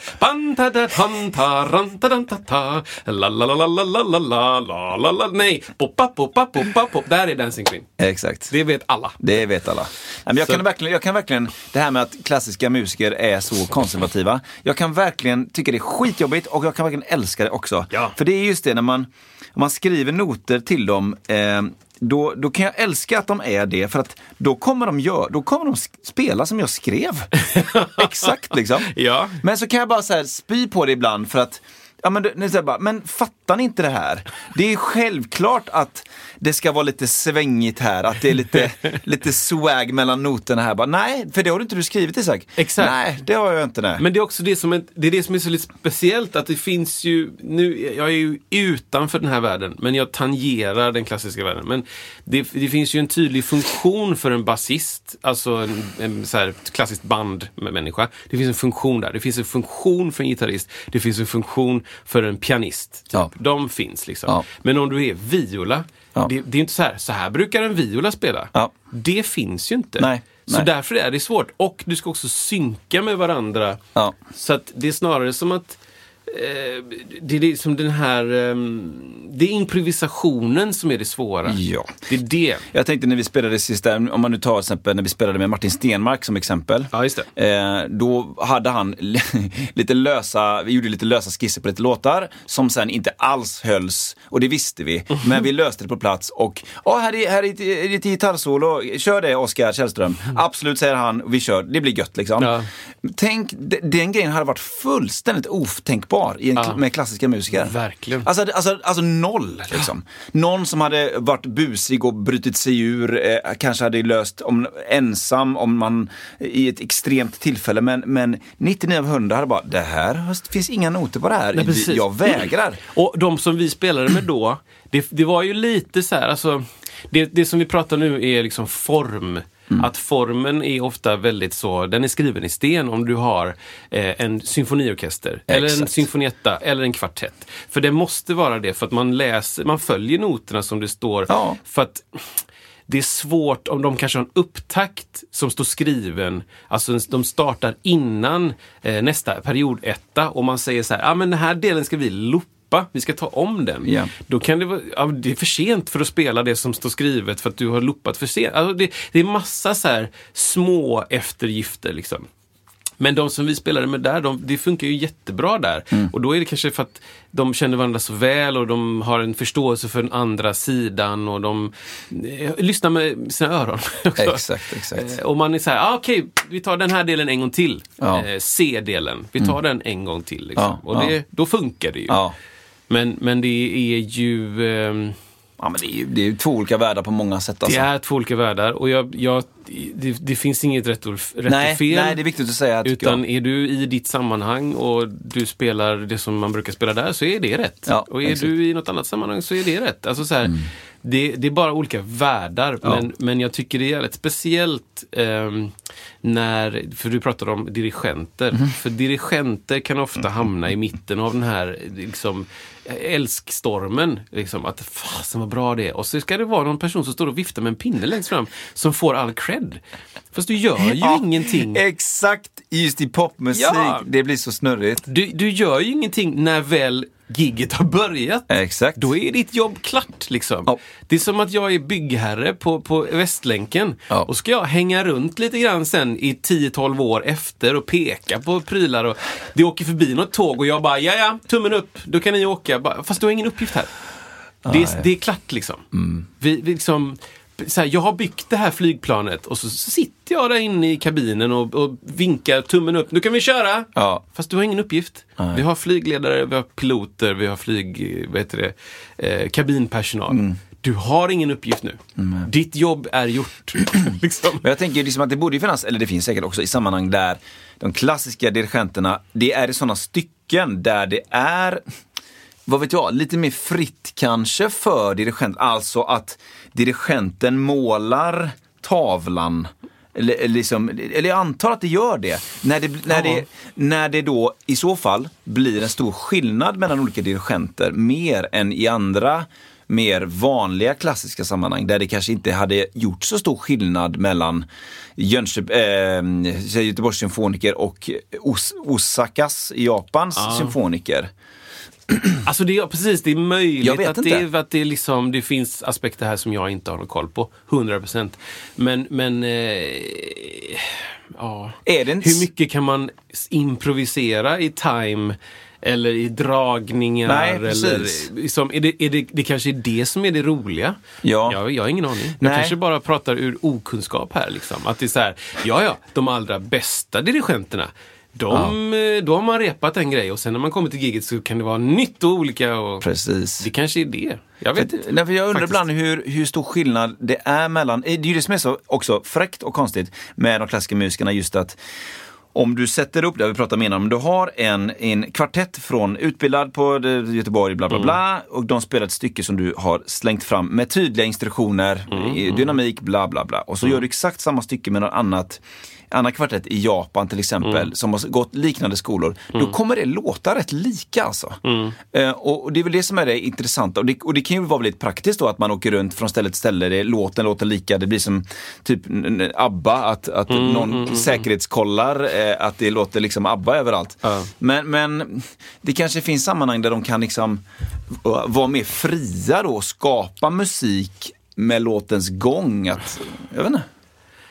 Speaker 1: Nej, poppa, poppa, poppa, pop. Där är Dancing Queen.
Speaker 2: Exakt.
Speaker 1: Det vet alla.
Speaker 2: Det vet alla. Men jag,
Speaker 1: så.
Speaker 2: kan verkligen, jag kan verkligen, det här med att klassiska musiker är så konservativa. Jag kan verkligen tycka det är skitjobbigt och jag kan verkligen älska det också.
Speaker 1: Ja.
Speaker 2: För det är just det när man om man skriver noter till dem, eh, då, då kan jag älska att de är det för att då kommer de, gör, då kommer de spela som jag skrev. Exakt liksom.
Speaker 1: Ja.
Speaker 2: Men så kan jag bara så här, spy på det ibland för att Ja, men, det- så bara, men fattar ni inte det här? Det är självklart att det ska vara lite svängigt här, att det är lite, lite swag mellan noterna här. Bara, nej, för det har du inte du skrivit Isak.
Speaker 1: Exakt.
Speaker 2: Nej, det har jag inte. Nej.
Speaker 1: Men det är också det som är, det är, det som är så lite speciellt att det finns ju, nu, jag är ju utanför den här världen, men jag tangerar den klassiska världen. Men det, det finns ju en tydlig funktion för en basist, alltså en, en så här klassiskt band med människa. Det finns en funktion där. Det finns en funktion för en gitarrist. Det finns en funktion för en pianist. Typ.
Speaker 2: Ja.
Speaker 1: De finns liksom.
Speaker 2: Ja.
Speaker 1: Men om du är viola,
Speaker 2: Ja.
Speaker 1: det, det är inte så här, så här brukar en viola spela.
Speaker 2: Ja.
Speaker 1: Det finns ju inte.
Speaker 2: Nej,
Speaker 1: Så
Speaker 2: nej.
Speaker 1: därför är det svårt. Och du ska också synka med varandra. Så att det är snarare som att det är liksom den här, ehm, det är improvisationen som är det svåra.
Speaker 2: Ja.
Speaker 1: Det är det.
Speaker 2: Jag tänkte när vi spelade sista, om man nu tar exempel när vi spelade med Martin Stenmark som exempel.
Speaker 1: Ja, just det.
Speaker 2: Eh, då hade han lite lösa, vi gjorde lite lösa skisser på lite låtar som sen inte alls hölls. Och det visste vi.
Speaker 1: Mhm.
Speaker 2: Men vi löste det på plats och, ja här är, här är ett gitarrsolo, kör det Oskar Källström. Absolut säger han, vi kör, det blir gött liksom.
Speaker 1: Ja.
Speaker 2: Tänk, de- den grejen hade varit fullständigt otänkbar i en,
Speaker 1: Ja.
Speaker 2: med klassiska musiker.
Speaker 1: Verkligen.
Speaker 2: Alltså, alltså, alltså noll. Liksom. Någon som hade varit busig och brutit sig ur, eh, kanske hade löst om, ensam om man i ett extremt tillfälle. Men, men 99 av 100 hade bara, det här finns inga noter på det här.
Speaker 1: Nej.
Speaker 2: Jag vägrar.
Speaker 1: Och de som vi spelade med då, det, det var ju lite så här, alltså, det, det som vi pratar nu är liksom form.
Speaker 2: Mm.
Speaker 1: Att formen är ofta väldigt så, den är skriven i sten om du har eh, en symfoniorkester, eller en symfonietta, eller en kvartett. För det måste vara det, för att man läser, man följer noterna som det står.
Speaker 2: Ja.
Speaker 1: För att det är svårt om de kanske har en upptakt som står skriven, alltså de startar innan eh, nästa periodetta och man säger så här, ja ah, men den här delen ska vi loopa, vi ska ta om den.
Speaker 2: Ja.
Speaker 1: Då kan det vara, ja, det är för sent för att spela det som står skrivet för att du har loopat för sent. Alltså det, det är massa så här små eftergifter liksom. Men de som vi spelade med där, de, det funkar ju jättebra där.
Speaker 2: Mm.
Speaker 1: Och då är det kanske för att de känner varandra så väl och de har en förståelse för den andra sidan och de eh, lyssnar med sina öron. också.
Speaker 2: Exakt, exakt.
Speaker 1: Eh, och man är så här, ah, okej, vi tar den här delen en gång till.
Speaker 2: Ja. Mm.
Speaker 1: Eh, C-delen, vi tar den en gång till. Liksom.
Speaker 2: Ja,
Speaker 1: och det,
Speaker 2: ja.
Speaker 1: då funkar det ju. Men, men det är ju... ehm,
Speaker 2: Ja, men det är det är två olika världar på många sätt. Alltså.
Speaker 1: det är två olika världar och jag, jag, det, det finns inget rätt och, rätt
Speaker 2: nej,
Speaker 1: och fel.
Speaker 2: nej, det är viktigt att säga.
Speaker 1: Utan
Speaker 2: jag.
Speaker 1: är du i ditt sammanhang och du spelar det som man brukar spela där så är det rätt.
Speaker 2: Ja,
Speaker 1: och är
Speaker 2: exakt. Mm.
Speaker 1: du i något annat sammanhang så är det rätt. Alltså så här, det, det är bara olika världar. Men, men jag tycker det är jävligt speciellt ehm, när, för du pratade om dirigenter.
Speaker 2: Mhm.
Speaker 1: För dirigenter kan ofta hamna i mitten av den här liksom, älskstormen. Liksom, att fasen vad bra det är. Och så ska det vara någon person som står och viftar med en pinne längst fram som får all cred. Fast du gör ju
Speaker 2: Ja,
Speaker 1: ingenting.
Speaker 2: Exakt, just i popmusik.
Speaker 1: Ja.
Speaker 2: Det blir så snurrigt.
Speaker 1: Du, du gör ju ingenting när väl gigget har börjat.
Speaker 2: Exakt.
Speaker 1: Då är ditt jobb klart liksom.
Speaker 2: Ja.
Speaker 1: Det är som att jag är byggherre på, på Västlänken.
Speaker 2: Ja.
Speaker 1: Och ska jag hänga runt lite grann sen i 10-12 år efter och peka på prylar. Och det åker förbi något tåg och jag bara, ja ja, tummen upp, då kan ni åka. Fast du har ingen uppgift här. Det är, det är klart liksom.
Speaker 2: Mm.
Speaker 1: Vi, vi liksom så här, jag har byggt det här flygplanet och så sitter jag där inne i kabinen och, och vinkar tummen upp. Nu kan vi köra!
Speaker 2: Ja.
Speaker 1: Fast du har ingen uppgift. Vi har flygledare, vi har piloter, vi har flyg, vad heter det, eh, kabinpersonal.
Speaker 2: Mm.
Speaker 1: Du har ingen uppgift nu. Ditt jobb är gjort. liksom.
Speaker 2: Men jag tänker liksom att det borde finnas, eller det finns säkert också i sammanhang där de klassiska dirigenterna, det är i sådana stycken där det är vad vet jag, lite mer fritt kanske för dirigenten. Alltså att dirigenten målar tavlan. Eller, liksom, eller jag antar att det gör det. När det, när, det. när det då i så fall blir en stor skillnad mellan olika dirigenter mer än i andra mer vanliga klassiska sammanhang där det kanske inte hade gjort så stor skillnad mellan Jönköp, eh, Göteborgs symfoniker och Os Osakas Japans symfoniker.
Speaker 1: Alltså det är precis, det är möjligt
Speaker 2: Jag
Speaker 1: att,
Speaker 2: inte.
Speaker 1: det, att det, liksom, det finns aspekter här som jag inte har någon koll på. 100%. Men, men eh, ja.
Speaker 2: Är det en
Speaker 1: Hur mycket kan man improvisera i time? Eller i dragningar?
Speaker 2: Nej,
Speaker 1: eller, liksom, är det, är det, det kanske är det som är det roliga?
Speaker 2: Ja.
Speaker 1: Jag, jag har ingen aning. Jag
Speaker 2: Nej.
Speaker 1: kanske bara pratar ur okunskap här. Liksom. Att det är så här, ja ja, de allra bästa dirigenterna. De, eh, Då har man repat en grej och sen när man kommer till giget så kan det vara nytt och olika. Och
Speaker 2: Precis.
Speaker 1: Det kanske är det. Jag vet inte.
Speaker 2: Nej, för jag undrar
Speaker 1: Faktiskt.
Speaker 2: ibland hur, hur stor skillnad det är mellan, det är ju det som är så också fräckt och konstigt med de klassiska musikerna just att om du sätter upp det, vi pratar mer om, du har en, en kvartett från utbildad på det- Göteborg, bla bla bla, och de spelar ett stycke som du har slängt fram med tydliga instruktioner, i dynamik, bla bla bla. Och så gör du exakt samma stycke med något annat annan kvartett i Japan till exempel, som har gått liknande skolor, då kommer det låta rätt lika alltså. Eh, och, det är väl det som är det intressanta. Och det, och det kan ju vara väldigt praktiskt då att man åker runt från ställe till ställe, det, låten låter lika, det blir som typ ABBA, att, att någon säkerhetskollar eh, att det låter liksom ABBA överallt. Men, men det kanske finns sammanhang där de kan liksom uh, vara mer fria då och skapa musik med låtens gång. Att, jag vet inte.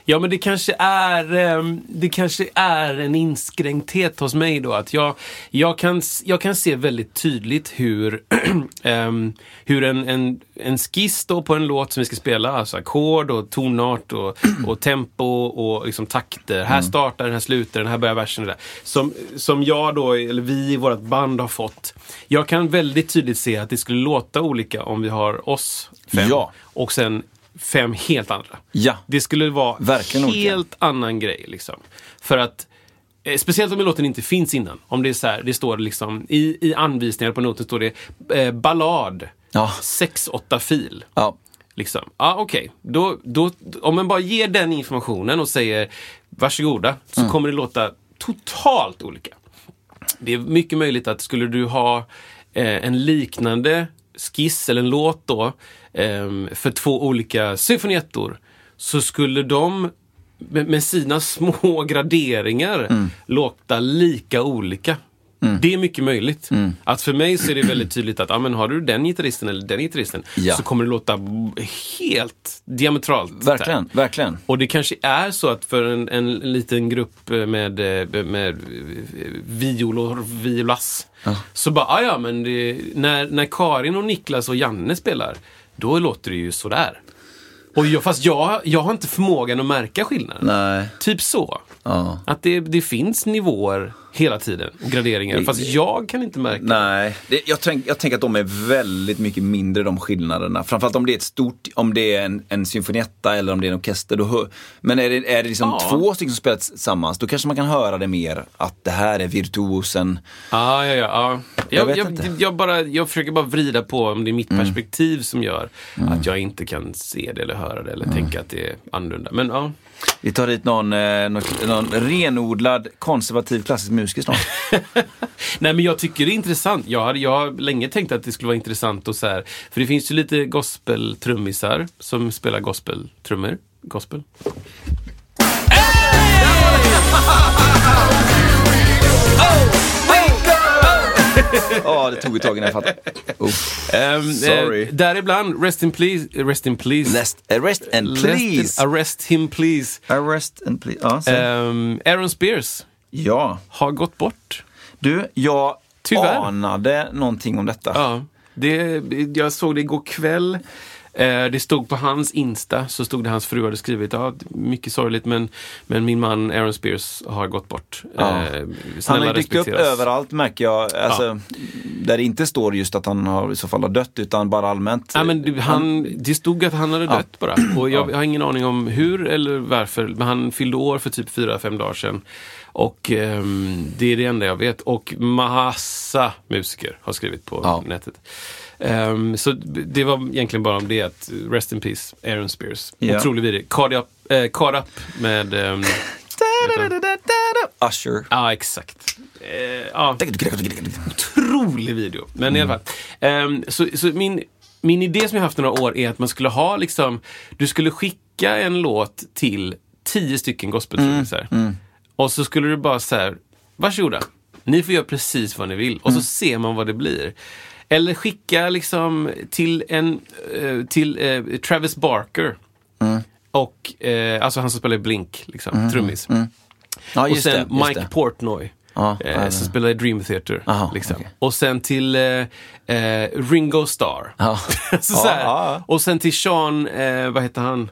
Speaker 1: Ja, men det kanske är, ehm, det kanske är en inskränkthet hos mig då. Att jag, jag, kan, jag kan se väldigt tydligt hur, ehm, hur en, en, en skiss då på en låt som vi ska spela, alltså ackord och tonart och, och tempo och liksom takter. Här startar den, här slutar den, här börjar versen. där. Som, som jag då, eller vi i vårt band har fått. Jag kan väldigt tydligt se att det skulle låta olika om vi har oss fem
Speaker 2: Ja.
Speaker 1: och sen fem helt andra.
Speaker 2: Ja.
Speaker 1: Det skulle vara
Speaker 2: Verkligen olika.
Speaker 1: helt annan grej. Liksom. För att eh, Speciellt om låten inte finns innan. Om det är så här, det står liksom i, i anvisningar på noten står det eh, ballad,
Speaker 2: Ja.
Speaker 1: 6-8 fil.
Speaker 2: Ja.
Speaker 1: Liksom. Ja, okej. Då, då, om man bara ger den informationen och säger varsågoda, så
Speaker 2: Mm.
Speaker 1: kommer det låta totalt olika. Det är mycket möjligt att skulle du ha eh, en liknande skiss eller en låt då för två olika symfoniettor så skulle de med, sina små graderingar
Speaker 2: Mm.
Speaker 1: låta lika olika. Det är mycket möjligt.
Speaker 2: Mm.
Speaker 1: Att för mig så är det väldigt tydligt att ah, men har du den gitarristen eller den gitarristen
Speaker 2: Ja.
Speaker 1: så kommer det låta helt diametralt.
Speaker 2: Verkligen,
Speaker 1: där.
Speaker 2: verkligen.
Speaker 1: Och det kanske är så att för en, en liten grupp med, med violor, violas, så bara, ah, ja men det, när, när Karin och Niklas och Janne spelar, då låter det ju sådär. Och jag, fast jag, jag har inte förmågan att märka skillnaden.
Speaker 2: Nej.
Speaker 1: Typ så.
Speaker 2: Ja.
Speaker 1: Att det, det finns nivåer hela tiden. Graderingar. Fast jag kan inte märka.
Speaker 2: Nej, det, jag, tänk, jag tänker att de är väldigt mycket mindre de skillnaderna. Framförallt om det är ett stort, om det är en, en symfonietta eller om det är en orkester. Då hör, men är det, är det liksom
Speaker 1: Ja.
Speaker 2: två stycken som spelar tillsammans, då kanske man kan höra det mer. Att det här är virtuosen.
Speaker 1: Ja, ja, ja. ja.
Speaker 2: Jag
Speaker 1: Jag,
Speaker 2: vet
Speaker 1: jag,
Speaker 2: inte.
Speaker 1: jag, bara, jag försöker bara vrida på om det är mitt perspektiv som gör
Speaker 2: Mm.
Speaker 1: att jag inte kan se det eller höra det eller tänka att det är annorlunda. Men ja,
Speaker 2: vi tar dit någon, eh, någon, någon renodlad konservativ klassisk musiker snart.
Speaker 1: Nej men jag tycker det är intressant. Jag har, jag har länge tänkt att det skulle vara intressant och så här. För det finns ju lite gospeltrummisar som spelar gospeltrummor. Gospel.
Speaker 2: Ja, det tog ett tag innan jag fattade. Uff.
Speaker 1: Um,
Speaker 2: Sorry.
Speaker 1: Eh, däribland Rest in Please. Rest in Please.
Speaker 2: Arrest, arrest and
Speaker 1: Rest in-
Speaker 2: please.
Speaker 1: arrest him please.
Speaker 2: Arrest and please. Ja, så.
Speaker 1: Um, Aaron Spears
Speaker 2: ja.
Speaker 1: har gått bort.
Speaker 2: Du, jag
Speaker 1: Tyvärr.
Speaker 2: anade någonting om detta.
Speaker 1: Ja, det, jag såg det igår kväll. Eh, det stod på hans Insta, så stod det hans fru hade skrivit, ja, mycket sorgligt men, men min man Aaron Spears har gått bort.
Speaker 2: Ja.
Speaker 1: Eh,
Speaker 2: Han har dykt upp överallt märker jag. Alltså, Där det inte står just att han har i så fall har dött utan bara allmänt.
Speaker 1: Ja, men du, han, det stod att han hade
Speaker 2: Ja.
Speaker 1: dött bara. Och jag, jag har ingen aning om hur eller varför. Men han fyllde år för typ fyra fem dagar sedan. Och ehm, det är det enda jag vet. Och massa musiker har skrivit på
Speaker 2: Ja.
Speaker 1: nätet. Ehm, så det var egentligen bara om det. Att rest in peace, Aaron Spears.
Speaker 2: Ja.
Speaker 1: Otrolig video. Caught up, eh, caught up med... ehm,
Speaker 2: Usher.
Speaker 1: Ja, exakt. Eh, ja. Otrolig video. Men i alla fall. Ehm, så så min, min idé som jag haft några år är att man skulle ha liksom, du skulle skicka en låt till tio stycken gospeltrummisar. Och så skulle du bara så här, varsågoda, ni får göra precis vad ni vill. Och så ser man vad det blir. Eller skicka liksom till en, eh, till eh, Travis Barker. Och, eh, alltså han som spelar i Blink, liksom, trummis.
Speaker 2: Ja,
Speaker 1: Och sen
Speaker 2: det.
Speaker 1: Mike
Speaker 2: det.
Speaker 1: Portnoy.
Speaker 2: Ja,
Speaker 1: eh, som spelar i Dream Theater.
Speaker 2: Aha,
Speaker 1: liksom.
Speaker 2: okej.
Speaker 1: Och sen till eh, eh, Ringo Starr.
Speaker 2: Ja.
Speaker 1: så. Och sen till Sean, vad heter han?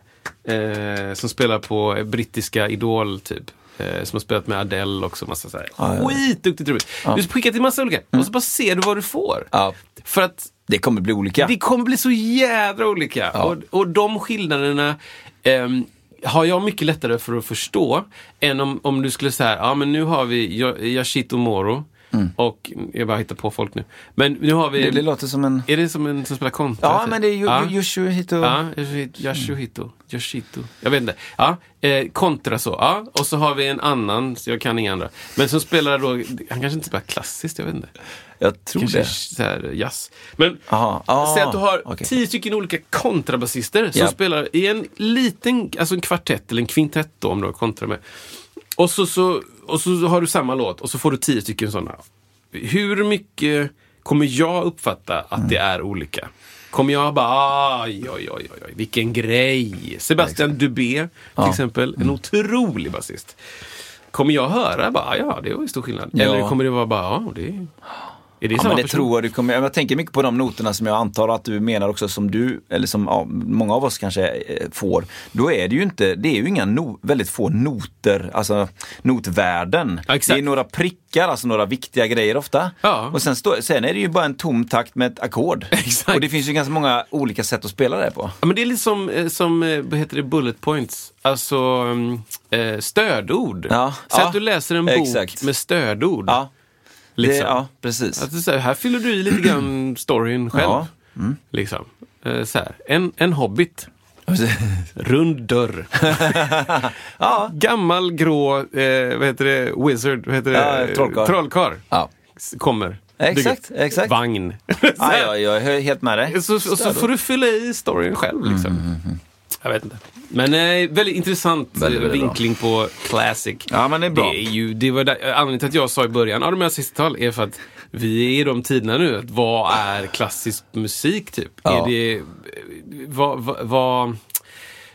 Speaker 1: Som spelar på brittiska Idol typ. Eh, som har spelat med Adele också. Massa så här.
Speaker 2: Ja, ja.
Speaker 1: Skitduktig trummis. Du skickar till massa olika. Och så bara ser du vad du får.
Speaker 2: Ja.
Speaker 1: För att
Speaker 2: Det kommer bli olika.
Speaker 1: det kommer bli så jädra olika. Och, och de skillnaderna ehm, har jag mycket lättare för att förstå än om, om du skulle säga, ja men nu har vi Yashito Moro och, jag bara hittar på folk nu. Men nu har vi,
Speaker 2: Mm. Det, det låter som en...
Speaker 1: är det som en som spelar kontra?
Speaker 2: Ja, men det är ju. Yoshihito.
Speaker 1: Ja, Yoshi- Yashuhito. Yoshito. Jag vet inte. Ja, eh, kontra så. Ja. Och så har vi en annan, så jag kan inga andra. Men som spelar då, han kanske inte spelar klassiskt, jag vet inte.
Speaker 2: Jag tror
Speaker 1: Kanske
Speaker 2: det.
Speaker 1: så här jazz. Men
Speaker 2: Aha. Ah,
Speaker 1: säg att du har
Speaker 2: okej.
Speaker 1: tio stycken olika kontrabasister som
Speaker 2: Ja.
Speaker 1: spelar i en liten, alltså en kvartett eller en kvintett då om du har kontra med. Och så, så, och så har du samma låt och så får du tio stycken sådana. Hur mycket kommer jag uppfatta att
Speaker 2: Mm.
Speaker 1: det är olika? Kommer jag bara, oj, oj, oj, oj, vilken grej. Sebastian Dubé till exempel,
Speaker 2: Mm.
Speaker 1: en otrolig basist. Kommer jag höra bara, ja, det var ju stor skillnad.
Speaker 2: Ja.
Speaker 1: Eller kommer det vara bara, ja, det är... Är det
Speaker 2: Ja,
Speaker 1: samma
Speaker 2: men det
Speaker 1: person?
Speaker 2: tror jag du kommer, jag tänker mycket på de noterna som jag antar att du menar också som du, eller som ja, många av oss kanske eh, får. Då är det ju inte, det är ju inga no, väldigt få noter, alltså notvärden.
Speaker 1: Ja.
Speaker 2: Det är några prickar, alltså några viktiga grejer ofta.
Speaker 1: Ja.
Speaker 2: Och sen, stå, sen är det ju bara en tom takt med ett ackord. Och det finns ju ganska många olika sätt att spela det på.
Speaker 1: Ja, men det är lite som, eh, som eh, heter det, bullet points. Alltså mm, stödord.
Speaker 2: Ja, ja,
Speaker 1: att du läser en bok
Speaker 2: exakt.
Speaker 1: med stödord.
Speaker 2: Ja, det,
Speaker 1: liksom.
Speaker 2: ja precis.
Speaker 1: Att du säger, här fyller du i lite grann storyn själv.
Speaker 2: Ja.
Speaker 1: Liksom. Eh, så här. En, en hobbit. Rund dörr.
Speaker 2: ja.
Speaker 1: Gammal grå, eh, vad heter det, wizard, vad heter det?
Speaker 2: Ja, trollkarl.
Speaker 1: Trollkarl.
Speaker 2: ja.
Speaker 1: Kommer.
Speaker 2: Exakt, exakt.
Speaker 1: Vagn.
Speaker 2: Ja, jag, är helt med dig.
Speaker 1: Så, så, så får du fylla i storyn själv. Liksom. Jag vet inte. Men eh, väldigt intressant
Speaker 2: Väldigt,
Speaker 1: eh,
Speaker 2: väldigt bra.
Speaker 1: vinkling på classic.
Speaker 2: Ja, men det är bra.
Speaker 1: Det är ju, det var där, anledningen till att jag sa i början av de här 60-tal är för att vi är i de tiderna nu. Att vad är klassisk musik typ?
Speaker 2: Ja.
Speaker 1: Är det, eh, vad, vad, vad,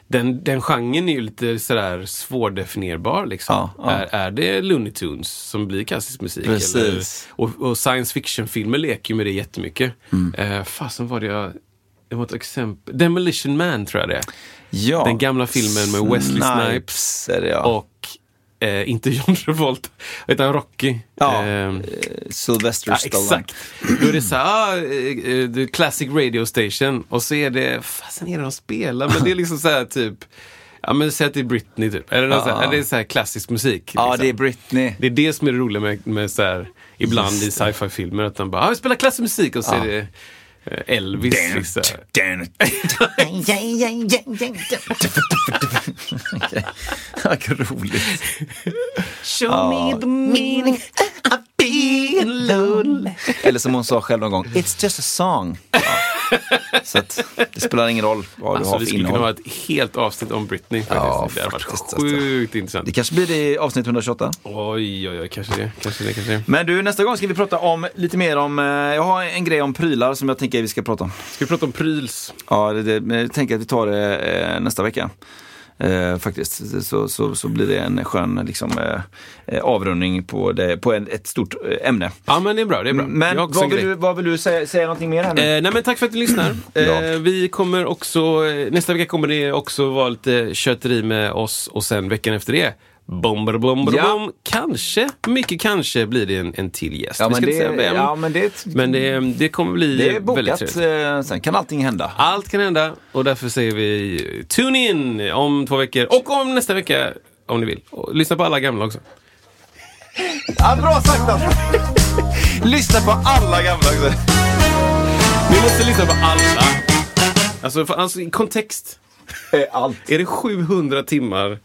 Speaker 1: den, den genren är ju lite sådär svårdefinierbar. Liksom.
Speaker 2: Ja, ja.
Speaker 1: Är, är det Looney Tunes som blir klassisk musik?
Speaker 2: Precis.
Speaker 1: Eller, och, och science fiction-filmer leker ju med det jättemycket.
Speaker 2: Mm.
Speaker 1: Eh, fasen var det jag... Det var ett exempel. Demolition Man tror jag det är.
Speaker 2: Ja.
Speaker 1: Den gamla filmen med Wesley Snipes.
Speaker 2: det, ja.
Speaker 1: Och eh, inte John Travolta, utan Rocky.
Speaker 2: Ja,
Speaker 1: Eh,
Speaker 2: Sylvester
Speaker 1: Ja,
Speaker 2: Stallone.
Speaker 1: exakt. Då är det så här, ah, eh, eh, the classic radio station. Och så är det, fasen är det de spelar? Men det är liksom så här typ, ja men säg att det är Britney typ. Eller något så här, det är så här klassisk musik.
Speaker 2: Ja,
Speaker 1: liksom.
Speaker 2: det är Britney.
Speaker 1: Det är det som är det roliga med, med så här, ibland i sci-fi filmer. Att de bara, ah, vi spelar klassisk musik och så är det Elvis. Liksom.
Speaker 2: Vad roligt.
Speaker 1: Show me the meaning of being lonely.
Speaker 2: Eller som hon sa själv någon gång, it's just a song. Ja. Så att det spelar ingen roll vad du
Speaker 1: Alltså,
Speaker 2: har
Speaker 1: vi
Speaker 2: för
Speaker 1: skulle kunna ha
Speaker 2: innehåll.
Speaker 1: ett helt avsnitt om Britney. Faktiskt.
Speaker 2: Ja,
Speaker 1: det hade varit sjukt intressant.
Speaker 2: Det kanske blir det i avsnitt 128.
Speaker 1: Oj, oj, oj, kanske det. Kanske det, kanske det.
Speaker 2: Men du, nästa gång ska vi prata om lite mer om, eh, jag har en grej om prylar som jag tänker vi ska prata om.
Speaker 1: Ska vi prata om pryls?
Speaker 2: Ja, det, det, men jag tänker att vi tar det eh, nästa vecka. Eh, faktiskt, så, så, så blir det en skön liksom, eh, eh, avrundning på, det, på en, ett stort eh, ämne.
Speaker 1: Ja, men det är bra. Det är bra.
Speaker 2: Men vad vill, du, vad vill du säga, säga någonting mer här nu?
Speaker 1: Eh, nej men tack för att du lyssnar.
Speaker 2: Ja.
Speaker 1: Eh, vi kommer också, nästa vecka kommer det också vara lite kötteri med oss och sen veckan efter det Bomber, bomber,
Speaker 2: Ja.
Speaker 1: bom. Kanske, mycket kanske blir det en, en till gäst.
Speaker 2: Ja,
Speaker 1: vi
Speaker 2: men
Speaker 1: ska inte säga
Speaker 2: det,
Speaker 1: vem.
Speaker 2: ja, men det,
Speaker 1: Men det, det kommer bli
Speaker 2: det är
Speaker 1: väldigt
Speaker 2: bokat. Eh, sen kan allting hända.
Speaker 1: Allt kan hända och därför säger vi tune in om två veckor och om nästa vecka om ni vill. Och lyssna på alla gamla också.
Speaker 2: Ja, bra sagt alltså. Lyssna på alla gamla också.
Speaker 1: Vi måste lyssna på alla. Alltså, för, alltså i kontext.
Speaker 2: Allt.
Speaker 1: Är det 700 timmar